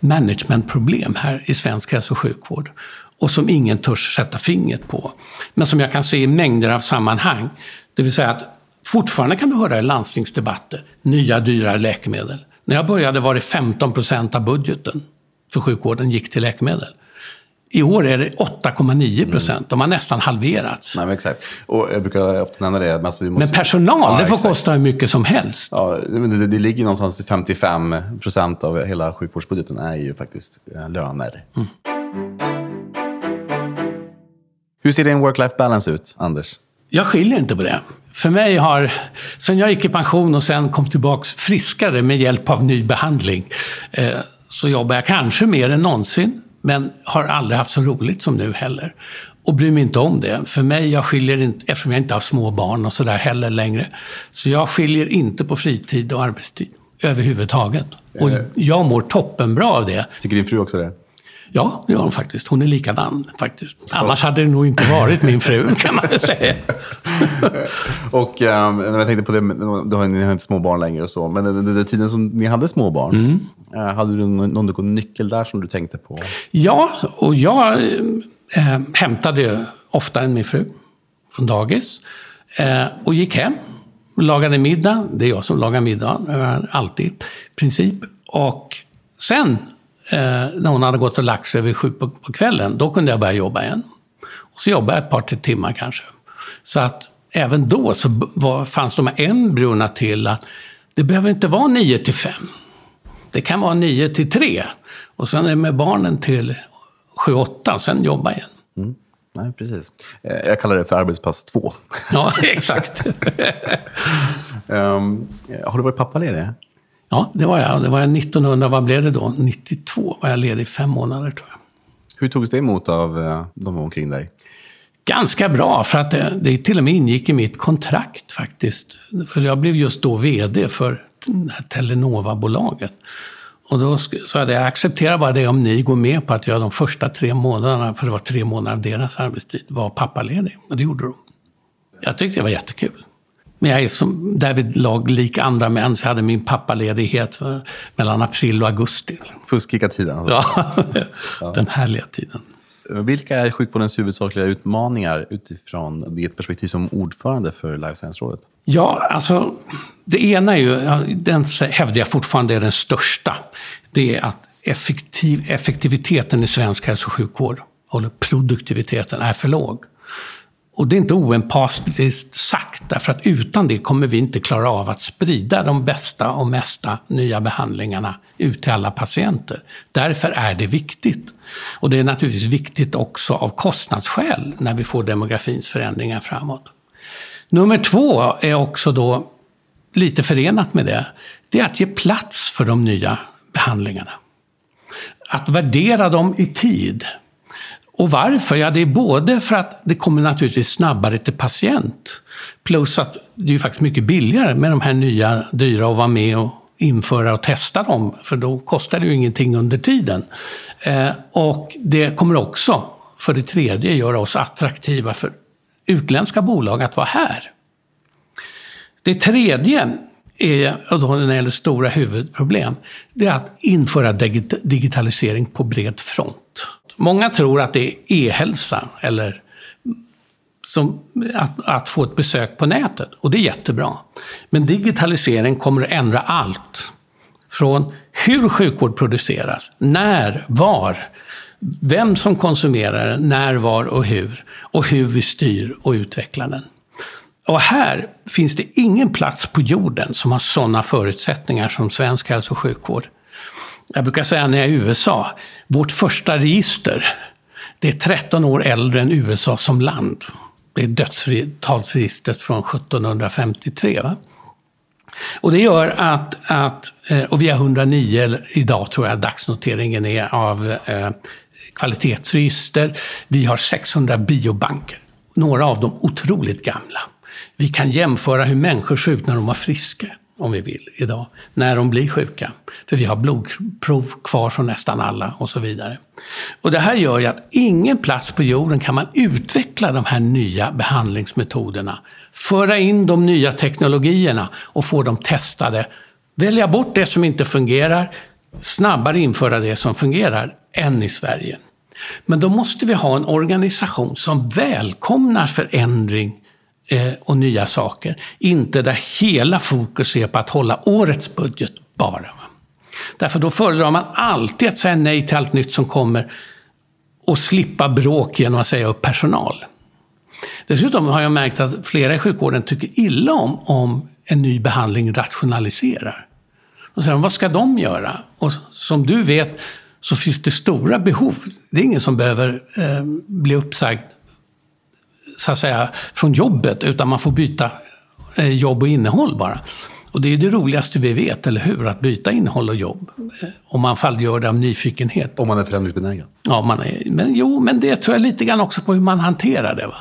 managementproblem här i svensk hälso och sjukvård. Och som ingen törs sätta fingret på. Men som jag kan se i mängder av sammanhang. Det vill säga att fortfarande kan du höra i landstingsdebatter, nya dyrare läkemedel. När jag började var det 15 procent av budgeten för sjukvården gick till läkemedel. I år är det 8,9 procent. Mm. De har nästan halverats. Nej, men exakt. Och jag brukar ofta nämna det. Men, alltså vi måste... men personal, ja, det får exakt. kosta hur mycket som helst. Ja, det, det ligger någonstans i 55 procent av hela sjukvårdsbudgeten är ju faktiskt eh, löner. Mm. Hur ser din work-life balance ut, Anders? Jag skiljer inte på det. För mig har, sen jag gick i pension och sen kom tillbaka friskare med hjälp av ny behandling, eh, så jobbar jag kanske mer än någonsin. Men har aldrig haft så roligt som nu heller. Och bryr mig inte om det. För mig, jag skiljer inte, eftersom jag inte har små barn och sådär heller längre. Så jag skiljer inte på fritid och arbetstid överhuvudtaget. Och eh. jag mår toppenbra av det. Tycker din fru också det? Ja, det gör hon faktiskt. Hon är likadan faktiskt. Annars hade det nog inte varit min fru, kan man väl säga. och um, jag tänkte på det, du har, ni har inte små barn längre och så, men den tiden som ni hade små barn, mm. uh, hade du någon, någon nyckel där som du tänkte på? Ja, och jag äh, hämtade oftare än min fru från dagis äh, och gick hem. Lagade middag. Det är jag som lagar middag, alltid, princip. Och sen eh, när hon hade gått och lagt sig över sju på, på, kvällen, då kunde jag börja jobba igen. Och så jobbade jag ett par, tre timmar kanske. Så att även då så var, fanns de här embryona till att det behöver inte vara nio till fem. Det kan vara nio till tre. Och sen är det med barnen till sju, åtta, sen jobba igen. Mm. Nej, precis. Eh, jag kallar det för arbetspass två. Ja, exakt. um, har du varit pappaledig? Ja, det var jag. Det var jag 1900, vad blev det då? 92 var jag ledig fem månader tror jag. Hur togs det emot av eh, de omkring dig? Ganska bra, för att det, det till och med ingick i mitt kontrakt faktiskt. För jag blev just då VD för Telenova-bolaget. Och då sa jag, jag accepterar bara det om ni går med på att jag de första tre månaderna, för det var tre månader av deras arbetstid, var pappaledig. Och det gjorde de. Jag tyckte det var jättekul. Men jag är som därvid lag lik andra män, så jag hade min pappaledighet mellan april och augusti. Fuskika-tiden? Alltså. Ja, den härliga tiden. Vilka är sjukvårdens huvudsakliga utmaningar utifrån ditt perspektiv som ordförande för Life Science-rådet? Ja, alltså det ena är ju, den hävdar jag fortfarande är den största. Det är att effektiv, effektiviteten i svensk hälso och sjukvård, eller produktiviteten, är för låg. Och det är inte oempatiskt sagt, därför att utan det kommer vi inte klara av att sprida de bästa och mesta nya behandlingarna ut till alla patienter. Därför är det viktigt. Och det är naturligtvis viktigt också av kostnadsskäl när vi får demografins förändringar framåt. Nummer två är också då lite förenat med det. Det är att ge plats för de nya behandlingarna. Att värdera dem i tid. Och varför? Ja, det är både för att det kommer naturligtvis snabbare till patient. Plus att det är ju faktiskt mycket billigare med de här nya dyra att vara med och införa och testa dem. För då kostar det ju ingenting under tiden. Eh, och det kommer också, för det tredje, göra oss attraktiva för utländska bolag att vara här. Det tredje är, och då när det gäller stora huvudproblem, det är att införa digitalisering på bred front. Många tror att det är e-hälsa eller som att, att, få ett besök på nätet. Och det är jättebra. Men digitalisering kommer att ändra allt. Från hur sjukvård produceras, när, var, vem som konsumerar den, när, var och hur. Och hur vi styr och utvecklar den. Och här finns det ingen plats på jorden som har sådana förutsättningar som svensk hälso och sjukvård. Jag brukar säga när jag är i USA, vårt första register, det är 13 år äldre än USA som land. Det är dödstalsregistret från 1753. Va? Och det gör att, att, eh, och vi har 109 idag tror jag dagsnoteringen är av eh, kvalitetsregister. Vi har 600 biobanker, några av dem otroligt gamla. Vi kan jämföra hur människor ser ut när de var friska, om vi vill, idag. När de blir sjuka. För vi har blodprov kvar från nästan alla och så vidare. Och det här gör ju att ingen plats på jorden kan man utveckla de här nya behandlingsmetoderna. Föra in de nya teknologierna och få dem testade. Välja bort det som inte fungerar, snabbare införa det som fungerar, än i Sverige. Men då måste vi ha en organisation som välkomnar förändring Eh, och nya saker. Inte där hela fokus är på att hålla årets budget bara. Därför då föredrar man alltid att säga nej till allt nytt som kommer och slippa bråk genom att säga upp personal. Dessutom har jag märkt att flera i sjukvården tycker illa om om en ny behandling rationaliserar. Och säger vad ska de göra? Och som du vet så finns det stora behov. Det är ingen som behöver eh, bli uppsagd så att säga, från jobbet, utan man får byta eh, jobb och innehåll bara. Och det är det roligaste vi vet, eller hur? Att byta innehåll och jobb. Eh, om man fall gör det av nyfikenhet. Om man är förändringsbenägen. Ja, man är, men jo, men det tror jag lite grann också på hur man hanterar det. Va?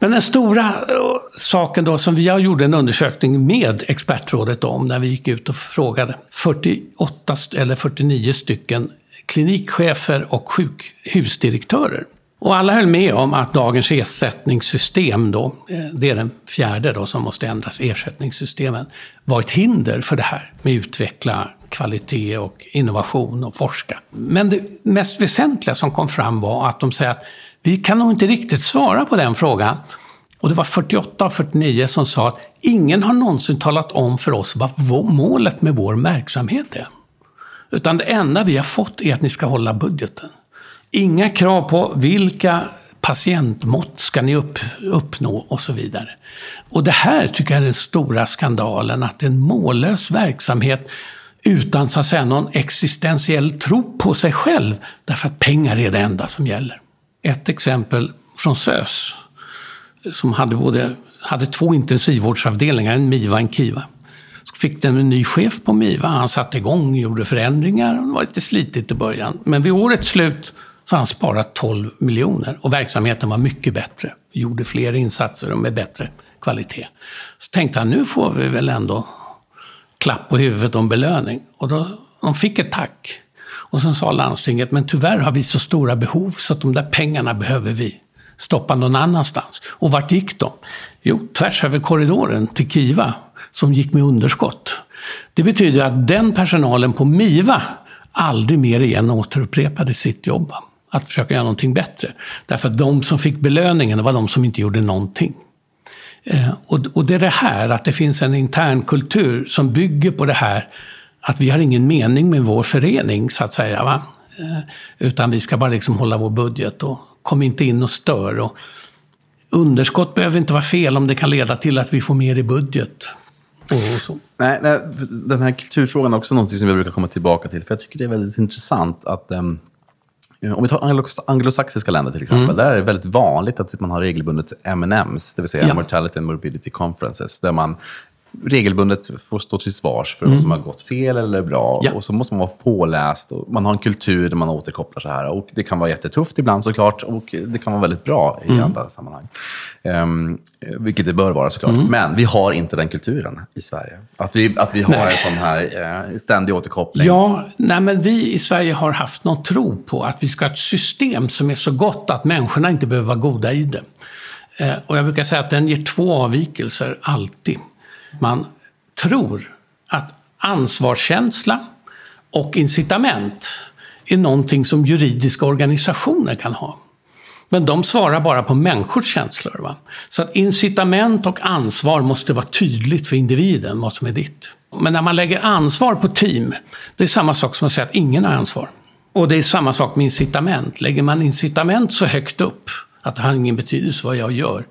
Men den stora eh, saken då som vi har gjort en undersökning med expertrådet om, när vi gick ut och frågade 48 eller 49 stycken klinikchefer och sjukhusdirektörer. Och alla höll med om att dagens ersättningssystem, då, eh, det är den fjärde då som måste ändras, ersättningssystemen, var ett hinder för det här med att utveckla kvalitet och innovation och forska. Men det mest väsentliga som kom fram var att de säger att vi kan nog inte riktigt svara på den frågan. Och det var 48 av 49 som sa att ingen har någonsin talat om för oss vad målet med vår verksamhet är. Utan det enda vi har fått är att ni ska hålla budgeten. Inga krav på vilka patientmått ska ni upp, uppnå och så vidare. Och det här tycker jag är den stora skandalen, att en mållös verksamhet utan så att säga någon existentiell tro på sig själv, därför att pengar är det enda som gäller. Ett exempel från SÖS, som hade, både, hade två intensivvårdsavdelningar, en MIVA och en KIVA. Så fick den en ny chef på MIVA, han satte igång, gjorde förändringar, det var lite slitigt i början. Men vid årets slut så han sparat 12 miljoner och verksamheten var mycket bättre. Gjorde fler insatser och med bättre kvalitet. Så tänkte han, nu får vi väl ändå klapp på huvudet om belöning. Och då, de fick ett tack. Och sen sa landstinget, men tyvärr har vi så stora behov så att de där pengarna behöver vi stoppa någon annanstans. Och vart gick de? Jo, tvärs över korridoren till Kiva, som gick med underskott. Det betyder att den personalen på MIVA aldrig mer igen återupprepade sitt jobb att försöka göra någonting bättre. Därför att de som fick belöningen var de som inte gjorde någonting. Eh, och, det är det här, att det finns en intern kultur som bygger på det här att vi har ingen mening med vår förening, så att säga. Va? Eh, utan vi ska bara liksom hålla vår budget och kom inte in och stör. Och underskott behöver inte vara fel om det kan leda till att vi får mer i budget. Och så. Nej, nej, den här kulturfrågan är också något som jag brukar komma tillbaka till. För jag tycker det är väldigt intressant att um, om vi tar anglo- anglosaxiska länder till exempel, där är det väldigt vanligt att man har regelbundet M&Ms, det vill säga Ja. Mortality and Morbidity Conferences, där man regelbundet får stå till svars för vad som har gått fel eller bra. Ja. Och så måste man vara påläst och man har en kultur där man återkopplar så här. Och det kan vara jättetufft ibland såklart och det kan vara väldigt bra i andra sammanhang. Ehm, vilket det bör vara såklart. Men vi har inte den kulturen i Sverige. Att vi, att vi har Nej. en sån här eh, ständig återkoppling. Ja, nej men vi i Sverige har haft någon tro på att vi ska ha ett system som är så gott att människorna inte behöver vara goda i det. Eh, och jag brukar säga att den ger två avvikelser alltid. Man tror att ansvarskänsla och incitament är någonting som juridiska organisationer kan ha. Men de svarar bara på människors känslor. Va? Så att incitament och ansvar måste vara tydligt för individen, vad som är ditt. Men när man lägger ansvar på team, det är samma sak som att säga att ingen har ansvar. Och det är samma sak med incitament. Lägger man incitament så högt upp att det har ingen betydelse vad jag gör,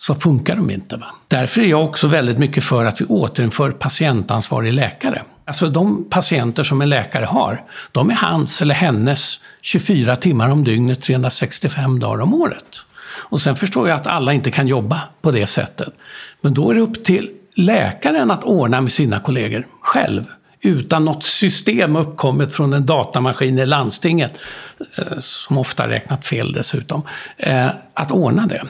så funkar de inte. Va? Därför är jag också väldigt mycket för att vi återinför patientansvarig läkare. Alltså de patienter som en läkare har, de är hans eller hennes 24 timmar om dygnet, 365 dagar om året. Och sen förstår jag att alla inte kan jobba på det sättet. Men då är det upp till läkaren att ordna med sina kollegor själv. Utan något system uppkommet från en datamaskin i landstinget, eh, som ofta räknat fel dessutom, eh, att ordna det.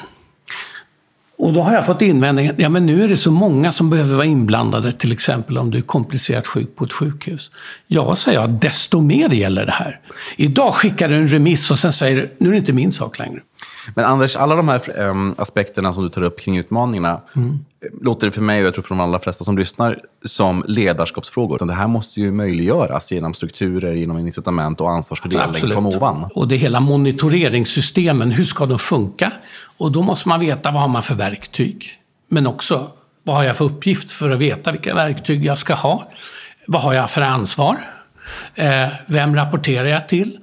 Och då har jag fått invändningen, ja men nu är det så många som behöver vara inblandade, till exempel om du är komplicerat sjuk på ett sjukhus. Ja, säger jag, desto mer gäller det här. Idag skickar du en remiss och sen säger du, nu är det inte min sak längre. Men Anders, alla de här em, aspekterna som du tar upp kring utmaningarna Mm. låter det för mig, och jag tror för de allra flesta som lyssnar, som ledarskapsfrågor. Det här måste ju möjliggöras genom strukturer, genom incitament och ansvarsfördelning från ovan. Och det hela monitoreringssystemen, hur ska de funka? Och då måste man veta vad har man för verktyg. Men också, vad har jag för uppgift för att veta vilka verktyg jag ska ha? Vad har jag för ansvar? Eh, vem rapporterar jag till?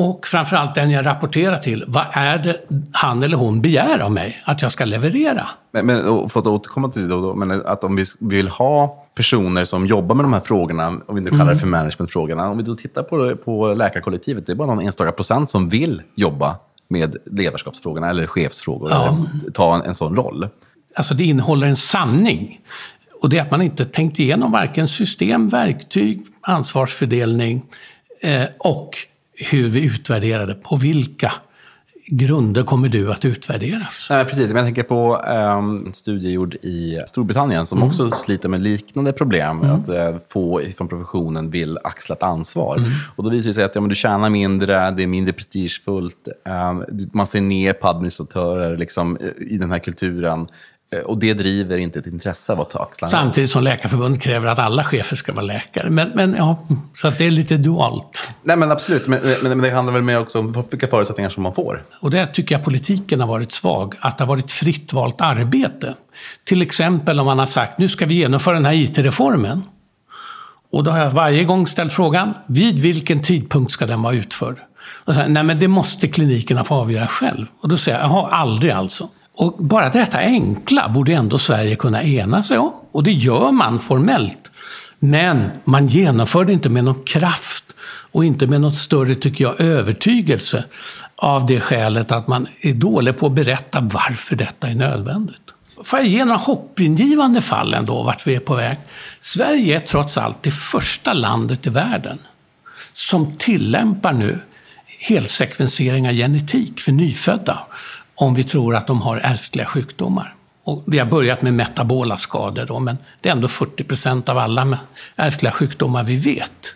Och framförallt den jag rapporterar till, vad är det han eller hon begär av mig att jag ska leverera? Men, men för att återkomma till det då, då, men att om vi vill ha personer som jobbar med de här frågorna, om vi nu kallar Mm. det för managementfrågorna, om vi då tittar på, på läkarkollektivet, det är bara någon enstaka procent som vill jobba med ledarskapsfrågorna eller chefsfrågor, Ja. eller ta en, en sån roll. Alltså det innehåller en sanning. Och det är att man inte tänkt igenom varken system, verktyg, ansvarsfördelning eh, och hur vi utvärderar det. På vilka grunder kommer du att utvärderas? Nej, precis. Men jag tänker på ehm, en studie gjord i Storbritannien som också sliter med liknande problem. Att eh, få från professionen vill axla ett ansvar. Och då visar det sig att ja, men du tjänar mindre, det är mindre prestigefullt, ehm, man ser ner på administratörer liksom, eh, i den här kulturen. Eh, Och det driver inte ett intresse av att ta axla en roll. Samtidigt som Läkarförbundet kräver att alla chefer ska vara läkare. Men, men ja, så att det är lite dualt. Nej, men absolut. Men, men, men det handlar väl mer också om vilka förutsättningar som man får. Och där tycker jag politiken har varit svag, att det har varit fritt valt arbete. Till exempel om man har sagt, nu ska vi genomföra den här IT-reformen. Och då har jag varje gång ställt frågan, vid vilken tidpunkt ska den vara utförd? Och så, här, Nej, men det måste klinikerna få avgöra själv. Och då säger jag, jaha, aldrig alltså. Och bara detta enkla borde ändå Sverige kunna ena sig om. Och det gör man formellt. Men man genomför det inte med någon kraft och inte med något större, tycker jag, övertygelse av det skälet att man är dålig på att berätta varför detta är nödvändigt. Får jag ge några hoppingivande fall ändå, vart vi är på väg? Sverige är trots allt det första landet i världen som tillämpar nu helsekvensering av genetik för nyfödda om vi tror att de har ärftliga sjukdomar. Och vi har börjat med metabola skador då, men det är ändå 40 procent av alla ärftliga sjukdomar vi vet.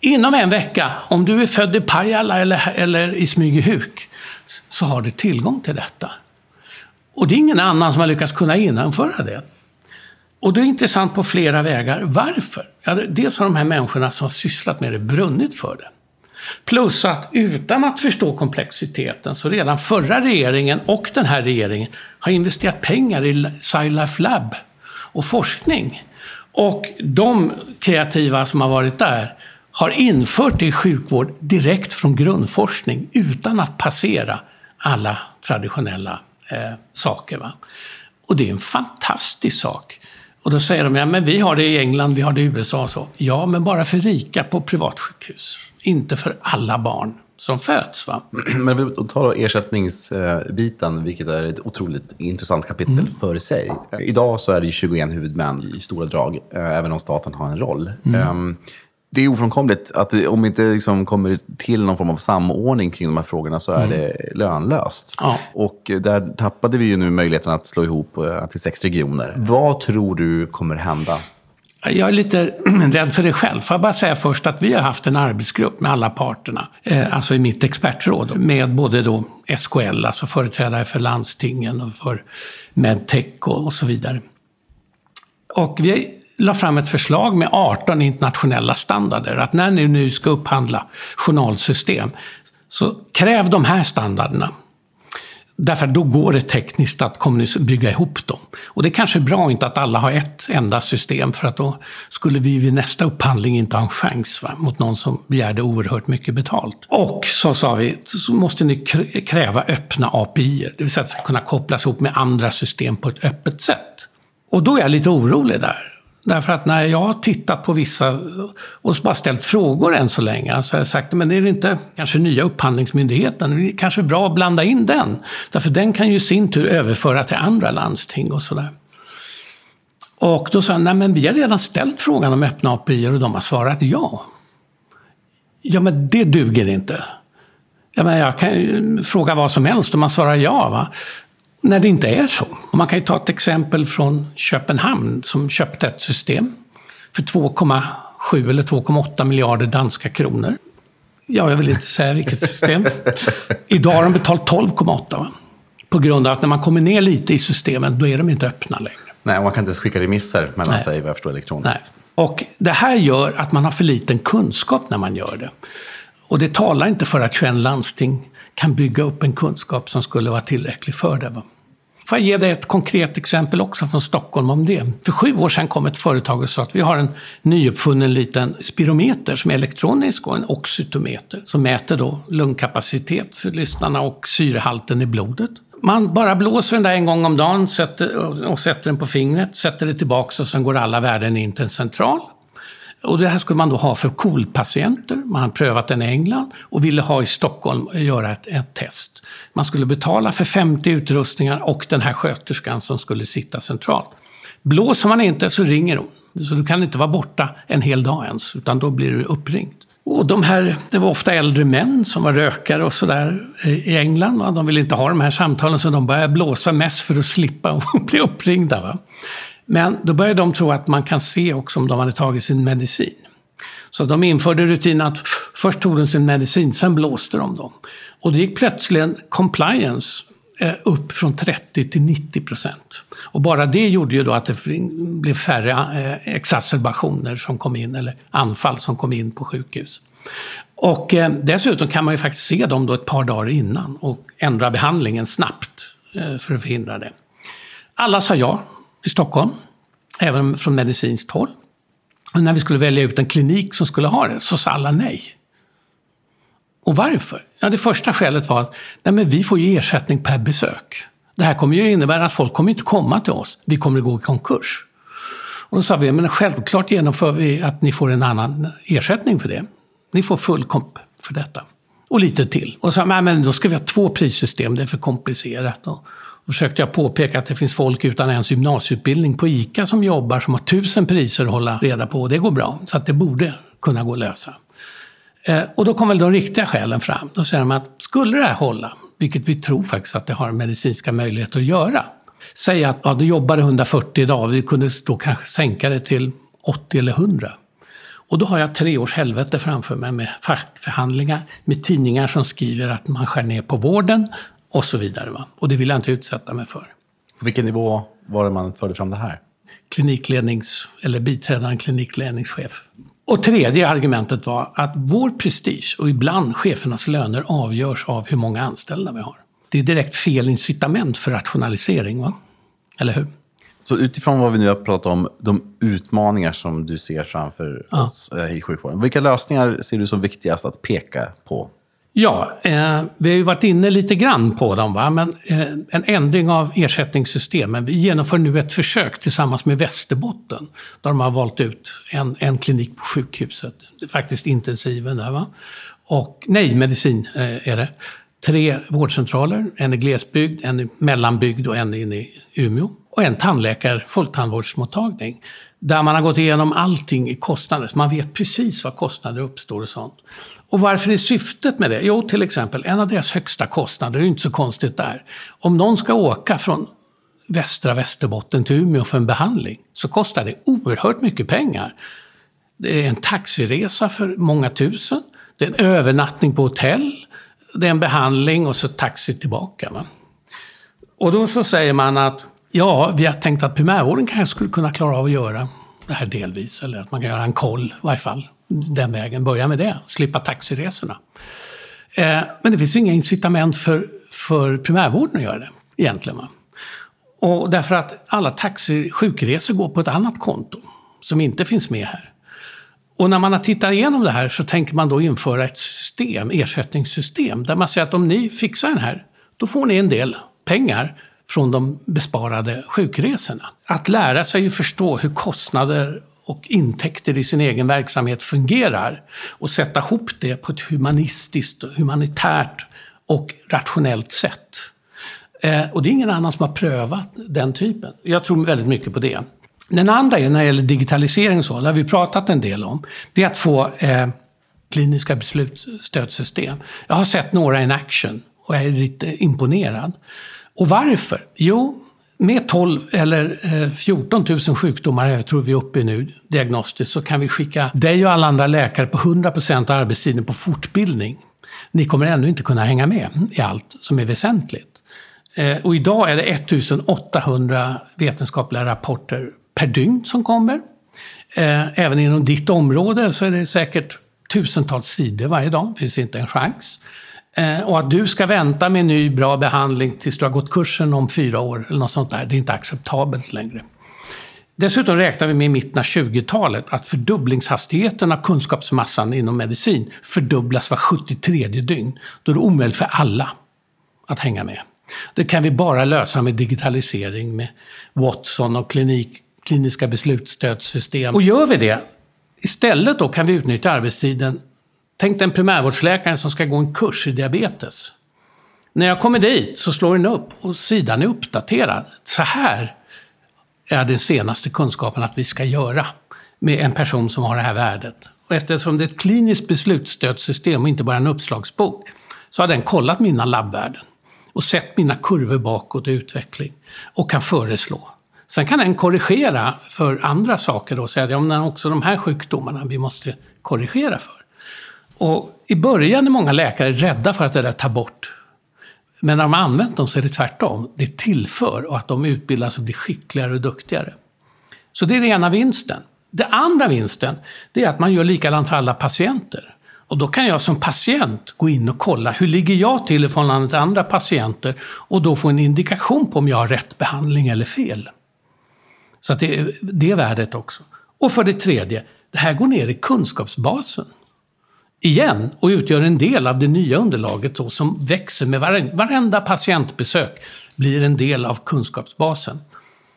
Inom en vecka, om du är född i Pajala eller, eller i Smygehuk, så har du tillgång till detta. Och det är ingen annan som har lyckats kunna genomföra det. Och det är intressant på flera vägar. Varför? Ja, dels har de här människorna som har sysslat med det brunnit för det. Plus att utan att förstå komplexiteten så redan förra regeringen och den här regeringen har investerat pengar i SciLife Lab och forskning. Och de kreativa som har varit där har infört det i sjukvård direkt från grundforskning utan att passera alla traditionella eh, saker. Va? Och det är en fantastisk sak. Och då säger de, ja men vi har det i England, vi har det i USA och så. Ja, men bara för rika på privatsjukhus. Inte för alla barn som föds. Va? Men vi tar ersättningsbiten, vilket är ett otroligt intressant kapitel mm. för sig. Idag så är det 21 huvudmän i stora drag, eh, även om staten har en roll. Mm. Ehm, det är ofrånkomligt att om det inte liksom kommer till någon form av samordning kring de här frågorna så är mm. det lönlöst. Ja. Och där tappade vi ju nu möjligheten att slå ihop eh, till sex regioner. Vad tror du kommer hända? Jag är lite rädd för det själv. Får jag bara säga först att vi har haft en arbetsgrupp med alla parterna, eh, alltså i mitt expertråd, med både då SKL, alltså företrädare för landstingen och för Medtech och så vidare. Och vi la fram ett förslag med 18 internationella standarder. Att när ni nu ska upphandla journalsystem, så kräv de här standarderna. Därför då går det tekniskt att bygga ihop dem. Och det är kanske är bra inte att alla har ett enda system för att då skulle vi vid nästa upphandling inte ha en chans va, mot någon som begärde oerhört mycket betalt. Och så sa vi, så måste ni kräva öppna API, det vill säga att det ska kunna kopplas ihop med andra system på ett öppet sätt. Och då är jag lite orolig där. Därför att när jag har tittat på vissa och bara ställt frågor än så länge så har jag sagt men är det inte kanske nya Upphandlingsmyndigheten, det är kanske bra att blanda in den. Därför den kan ju i sin tur överföra till andra landsting och sådär. Och då sa jag, nej men vi har redan ställt frågan om öppna API och de har svarat ja. Ja men det duger inte. Jag, menar, jag kan ju fråga vad som helst och man svarar ja. Va? När det inte är så. Och man kan ju ta ett exempel från Köpenhamn som köpte ett system för 2,7 eller 2,8 miljarder danska kronor. Ja, jag vill inte säga vilket system. Idag har de betalt 12,8. På grund av att när man kommer ner lite i systemen, då är de inte öppna längre. Nej, man kan inte ens skicka remisser mellan Nej. sig, vad jag förstår, elektroniskt. Nej. Och det här gör att man har för liten kunskap när man gör det. Och det talar inte för att 21 landsting kan bygga upp en kunskap som skulle vara tillräcklig för det. Va? Får jag ge dig ett konkret exempel också från Stockholm om det. För sju år sedan kom ett företag och sa att vi har en nyuppfunnen liten spirometer som är elektronisk och en oxytometer som mäter då lungkapacitet för lyssnarna och syrehalten i blodet. Man bara blåser den där en gång om dagen sätter, och sätter den på fingret, sätter det tillbaks och sen går alla värden in till en central. Och det här skulle man då ha för KOL-patienter. Man har prövat den i England och ville ha i Stockholm och göra ett, ett, test. Man skulle betala för 50 utrustningar och den här sköterskan som skulle sitta centralt. Blåser man inte så ringer hon. Så du kan inte vara borta en hel dag ens, utan då blir du uppringd. Och de här, det var ofta äldre män som var rökare och sådär i England. Va? De ville inte ha de här samtalen så de började blåsa mest för att slippa bli uppringda. Va? Men då började de tro att man kan se också om de hade tagit sin medicin. Så de införde rutinen att först tog de sin medicin, sen blåste de dem. Och det gick plötsligt compliance eh, upp från 30 till 90 procent. Och bara det gjorde ju då att det blev färre eh, exacerbationer som kom in, eller anfall som kom in på sjukhus. Och eh, dessutom kan man ju faktiskt se dem då ett par dagar innan och ändra behandlingen snabbt för att förhindra det. Alla sa ja i Stockholm, även från medicinskt håll. Och när vi skulle välja ut en klinik som skulle ha det så sa alla nej. Och varför? Ja, det första skälet var att nej, men vi får ju ersättning per besök. Det här kommer ju innebära att folk kommer inte komma till oss. Vi kommer att gå i konkurs. Och då sa vi, men självklart genomför vi att ni får en annan ersättning för det. Ni får full komp för detta. Och lite till. Och så sa, men då ska vi ha två prissystem, det är för komplicerat. Och, försökte jag påpeka att det finns folk utan ens gymnasieutbildning på ICA som jobbar som har tusen priser att hålla reda på och det går bra. Så att det borde kunna gå att lösa. Eh, och då kom väl de riktiga skälen fram. Då säger de att skulle det här hålla, vilket vi tror faktiskt att det har medicinska möjligheter att göra. Säg att ja, du jobbade 140 dagar, vi kunde då kanske sänka det till 80 eller 100. Och då har jag tre års helvete framför mig med fackförhandlingar, med tidningar som skriver att man skär ner på vården och så vidare. Va? Och det vill jag inte utsätta mig för. På vilken nivå var det man förde fram det här? Kliniklednings, eller biträdande klinikledningschef. Och tredje argumentet var att vår prestige och ibland chefernas löner avgörs av hur många anställda vi har. Det är direkt fel incitament för rationalisering, va? eller hur? Så utifrån vad vi nu har pratat om, de utmaningar som du ser framför ja. oss eh, i sjukvården. Vilka lösningar ser du som viktigast att peka på? Ja, eh, vi har ju varit inne lite grann på dem. Va? Men eh, en ändring av ersättningssystemen. Vi genomför nu ett försök tillsammans med Västerbotten. Där de har valt ut en, en klinik på sjukhuset. Faktiskt intensiven där. Va? Och, nej, medicin eh, är det. Tre vårdcentraler. En i glesbygd, en i mellanbygd och en inne i Umeå. Och en tandläkare, folktandvårdsmottagning. Där man har gått igenom allting i kostnader. Så man vet precis var kostnader uppstår och sånt. Och varför är syftet med det? Jo, till exempel, en av deras högsta kostnader, det är inte så konstigt där. Om någon ska åka från västra Västerbotten till Umeå för en behandling så kostar det oerhört mycket pengar. Det är en taxiresa för många tusen. Det är en övernattning på hotell. Det är en behandling och så taxi tillbaka. Va? Och då så säger man att ja, vi har tänkt att primärvården kanske skulle kunna klara av att göra det här delvis. Eller att man kan göra en koll i varje fall den vägen. Börja med det, slippa taxiresorna. Eh, men det finns inga incitament för, för primärvården att göra det egentligen. Va? Och därför att alla taxi sjukresor går på ett annat konto som inte finns med här. Och när man har tittat igenom det här så tänker man då införa ett system, ersättningssystem, där man säger att om ni fixar den här, då får ni en del pengar från de besparade sjukresorna. Att lära sig att förstå hur kostnader och intäkter i sin egen verksamhet fungerar och sätta ihop det på ett humanistiskt, humanitärt och rationellt sätt. Eh, och det är ingen annan som har prövat den typen. Jag tror väldigt mycket på det. Den andra är när det gäller digitalisering, så, det har vi pratat en del om. Det är att få eh, kliniska beslutsstödsystem. Jag har sett några in action och jag är lite imponerad. Och varför? Jo, med 12 eller eh, 14 000 sjukdomar, jag tror vi är uppe i nu, diagnostiskt, så kan vi skicka dig och alla andra läkare på 100 av arbetstiden på fortbildning. Ni kommer ändå inte kunna hänga med i allt som är väsentligt. Eh, och idag är det 1800 vetenskapliga rapporter per dygn som kommer. Eh, även inom ditt område så är det säkert tusentals sidor varje dag, det finns inte en chans. Eh, och att du ska vänta med ny bra behandling tills du har gått kursen om fyra år eller något sånt där, det är inte acceptabelt längre. Dessutom räknar vi med i mitten av 20-talet att fördubblingshastigheten av kunskapsmassan inom medicin fördubblas var 73 dygn. Då är det omöjligt för alla att hänga med. Det kan vi bara lösa med digitalisering, med Watson och klinik, kliniska beslutsstödssystem. Och gör vi det, istället då kan vi utnyttja arbetstiden Tänk dig en primärvårdsläkare som ska gå en kurs i diabetes. När jag kommer dit så slår den upp och sidan är uppdaterad. Så här är den senaste kunskapen att vi ska göra med en person som har det här värdet. Och eftersom det är ett kliniskt beslutsstödssystem och inte bara en uppslagsbok så har den kollat mina labbvärden och sett mina kurvor bakåt i utveckling och kan föreslå. Sen kan den korrigera för andra saker och säga att ja, men också de här sjukdomarna vi måste korrigera för. Och I början är många läkare rädda för att det där tar bort. Men när de har använt dem så är det tvärtom. Det tillför och att de utbildas och blir skickligare och duktigare. Så det är den ena vinsten. Den andra vinsten det är att man gör likadant för alla patienter. Och då kan jag som patient gå in och kolla hur ligger jag till i förhållande till andra patienter och då få en indikation på om jag har rätt behandling eller fel. Så att det är det värdet också. Och för det tredje, det här går ner i kunskapsbasen igen och utgör en del av det nya underlaget då, som växer med varenda patientbesök blir en del av kunskapsbasen.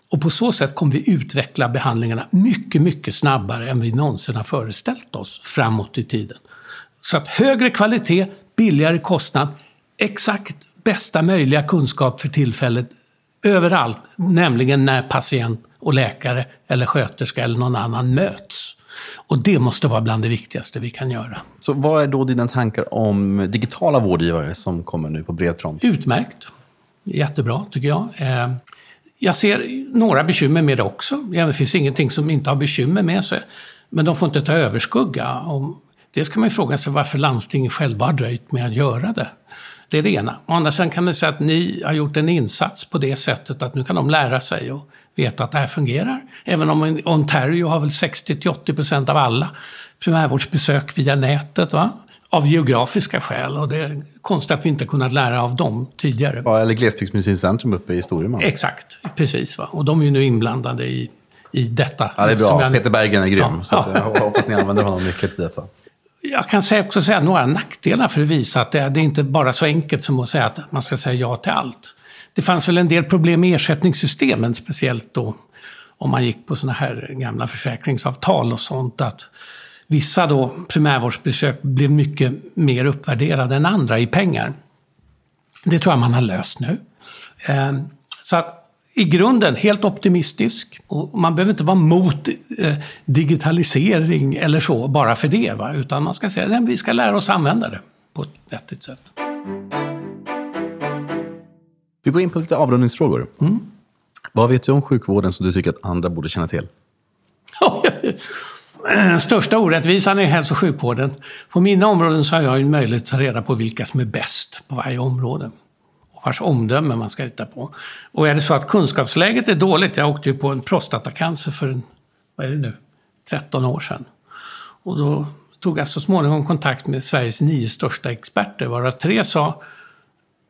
Och på så sätt kommer vi utveckla behandlingarna mycket, mycket snabbare än vi någonsin har föreställt oss framåt i tiden. Så att högre kvalitet, billigare kostnad, exakt bästa möjliga kunskap för tillfället överallt, nämligen när patient och läkare eller sköterska eller någon annan möts. Och det måste vara bland det viktigaste vi kan göra. Så vad är då dina tankar om digitala vårdgivare som kommer nu på bred front? Utmärkt. Jättebra, tycker jag. Eh, jag ser några bekymmer med det också. Det finns ingenting som inte har bekymmer med sig. Men de får inte ta överskugga. Dels kan man fråga sig varför landstingen själva har dröjt med att göra det. Det är det ena. Å andra sidan kan man säga att ni har gjort en insats på det sättet att nu kan de lära sig och veta att det här fungerar. Även om Ontario har väl 60-80 procent av alla primärvårdsbesök via nätet. Va? Av geografiska skäl och det är konstigt att vi inte kunnat lära av dem tidigare. Ja, eller Glesbygdsmedicinskt centrum uppe i Storuman. Exakt, precis. Va? Och de är ju nu inblandade i, i detta. Ja, det är bra. Jag... Peter Berggren är grym. Ja, så ja. jag hoppas ni använder honom mycket i detta. Jag kan också säga några nackdelar för att visa att det, är inte bara så enkelt som att säga att man ska säga ja till allt. Det fanns väl en del problem med ersättningssystemen, speciellt då om man gick på såna här gamla försäkringsavtal och sånt. Att vissa då primärvårdsbesök blev mycket mer uppvärderade än andra i pengar. Det tror jag man har löst nu. Ehm, så att i grunden helt optimistisk. Och man behöver inte vara mot eh, digitalisering eller så bara för det. Va? Utan man ska säga att vi ska lära oss använda det på ett vettigt sätt. Vi går in på lite avrundningsfrågor. Mm. Vad vet du om sjukvården som du tycker att andra borde känna till? Största orättvisan i hälso och sjukvården. På mina områden så har jag en möjlighet att ta reda på vilka som är bäst på varje område. Och vars omdöme man ska lita på. Och är det så att kunskapsläget är dåligt, jag åkte ju på en prostatacancer för, en, vad är det nu, 13 år sedan. Och då tog jag så småningom kontakt med Sveriges nio största experter, varav tre sa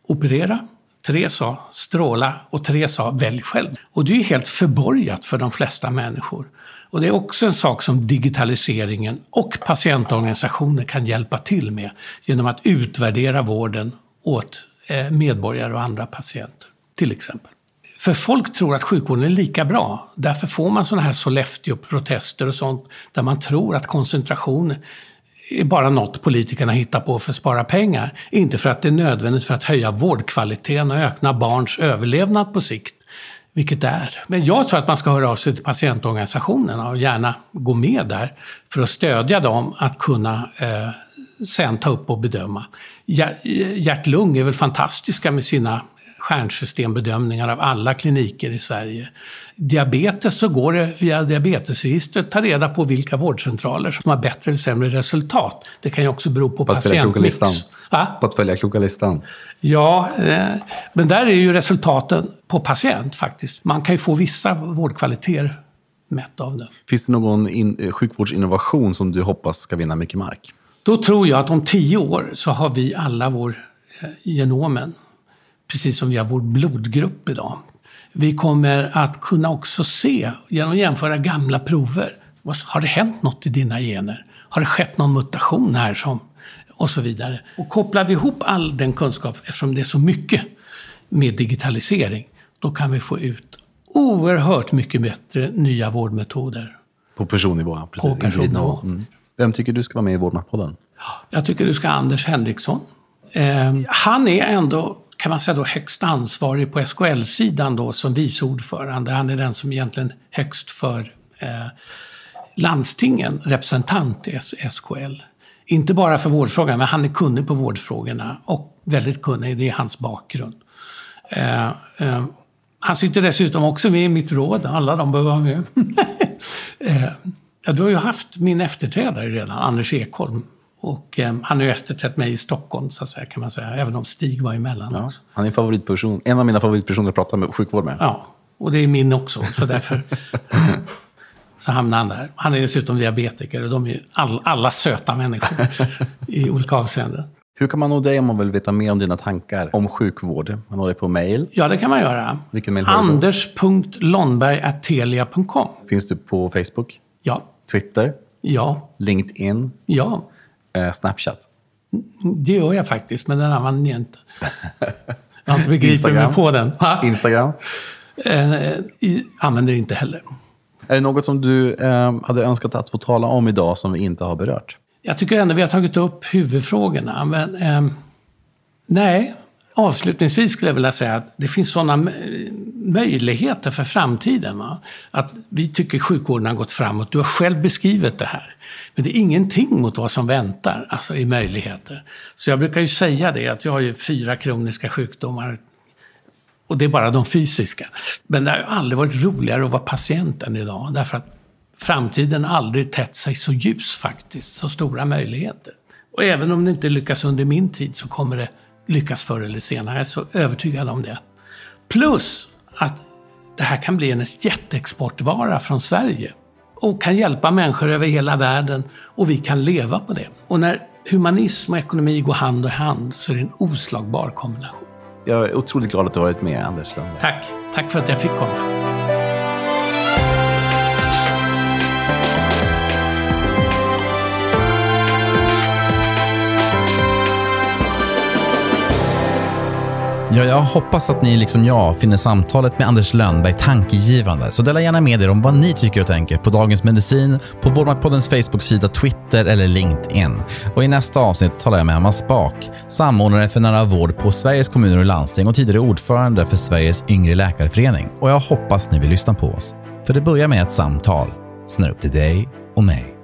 operera, Tre sa stråla och tre sa välj själv. Och det är ju helt förborgat för de flesta människor. Och det är också en sak som digitaliseringen och patientorganisationer kan hjälpa till med genom att utvärdera vården åt eh, medborgare och andra patienter, till exempel. För folk tror att sjukvården är lika bra. Därför får man sådana här Sollefteå-protester och sånt där man tror att koncentration är bara något politikerna hittar på för att spara pengar. Inte för att det är nödvändigt för att höja vårdkvaliteten och öka barns överlevnad på sikt. Vilket det är. Men jag tror att man ska höra av sig till patientorganisationerna och gärna gå med där för att stödja dem att kunna eh, sen ta upp och bedöma. Hjärt-lung är väl fantastiska med sina stjärnsystembedömningar av alla kliniker i Sverige. Diabetes så går det via diabetesregistret att ta reda på vilka vårdcentraler som har bättre eller sämre resultat. Det kan ju också bero på, på patientmix. På att följa kloka listan? Ja, eh, men där är ju resultaten på patient faktiskt. Man kan ju få vissa vårdkvaliteter mätt av det. Finns det någon in, eh, sjukvårdsinnovation som du hoppas ska vinna mycket mark? Då tror jag att om tio år så har vi alla vår eh, genomen precis som vi har vår blodgrupp idag. Vi kommer att kunna också se, genom att jämföra gamla prover, har det hänt något i dina gener? Har det skett någon mutation här? som Och så vidare. Och kopplar vi ihop all den kunskap, eftersom det är så mycket med digitalisering, då kan vi få ut oerhört mycket bättre nya vårdmetoder. På personnivå? Precis. På personnivå. Mm. Vem tycker du ska vara med i Vårdmaktpodden? Jag tycker du ska ha Anders Henriksson. Eh, han är ändå kan man säga då högst ansvarig på SKL-sidan då som vice ordförande. Han är den som egentligen högst för eh, landstingen, representant i SKL. Inte bara för vårdfrågan, men han är kunnig på vårdfrågorna och väldigt kunnig, det är hans bakgrund. Eh, eh, han sitter dessutom också med i mitt råd, alla de behöver vara med. eh, ja, du har ju haft min efterträdare redan, Anders Ekholm, och eh, han har ju efterträtt mig i Stockholm, så att säga, kan man säga. Även om Stig var emellan. Ja, också. han är favoritperson, en av mina favoritpersoner att prata med sjukvård med. Ja, och det är min också. Så därför så hamnar han där. Han är dessutom diabetiker och de är all, alla söta människor i olika avseenden. Hur kan man nå dig om man vill veta mer om dina tankar om sjukvård? Man når dig på mail. Ja, det kan man göra. Vilken mail. Finns du på Facebook? Ja. Twitter? Ja. LinkedIn? Ja eh, Snapchat? Det gör jag faktiskt, men den använder jag inte. Jag har inte begripit mig på den. Ha? Instagram? Eh, använder inte heller. Är det något som du eh, hade önskat att få tala om idag som vi inte har berört? Jag tycker ändå vi har tagit upp huvudfrågorna. Men, eh, nej, Avslutningsvis skulle jag vilja säga att det finns sådana möjligheter för framtiden. Va? Att vi tycker sjukvården har gått framåt. Du har själv beskrivit det här. Men det är ingenting mot vad som väntar alltså i möjligheter. Så jag brukar ju säga det att jag har ju fyra kroniska sjukdomar. Och det är bara de fysiska. Men det har ju aldrig varit roligare att vara patient än idag. Därför att framtiden aldrig tätt sig så ljus faktiskt. Så stora möjligheter. Och även om det inte lyckas under min tid så kommer det lyckas förr eller senare. Så övertygad om det. Plus att det här kan bli en jätteexportvara från Sverige och kan hjälpa människor över hela världen och vi kan leva på det. Och när humanism och ekonomi går hand i hand så är det en oslagbar kombination. Jag är otroligt glad att du har varit med, Anders Lundberg. Tack. Tack för att jag fick komma. Ja, jag hoppas att ni liksom jag finner samtalet med Anders Lönnberg tankegivande. Så dela gärna med er om vad ni tycker och tänker på Dagens Medicin, på Vårdmaktpoddens Facebook-sida, Twitter eller LinkedIn. Och i nästa avsnitt talar jag med Emma Spak, samordnare för nära vård på Sveriges kommuner och landsting och tidigare ordförande för Sveriges yngre läkarförening. Och jag hoppas ni vill lyssna på oss. För det börjar med ett samtal som upp till dig och mig.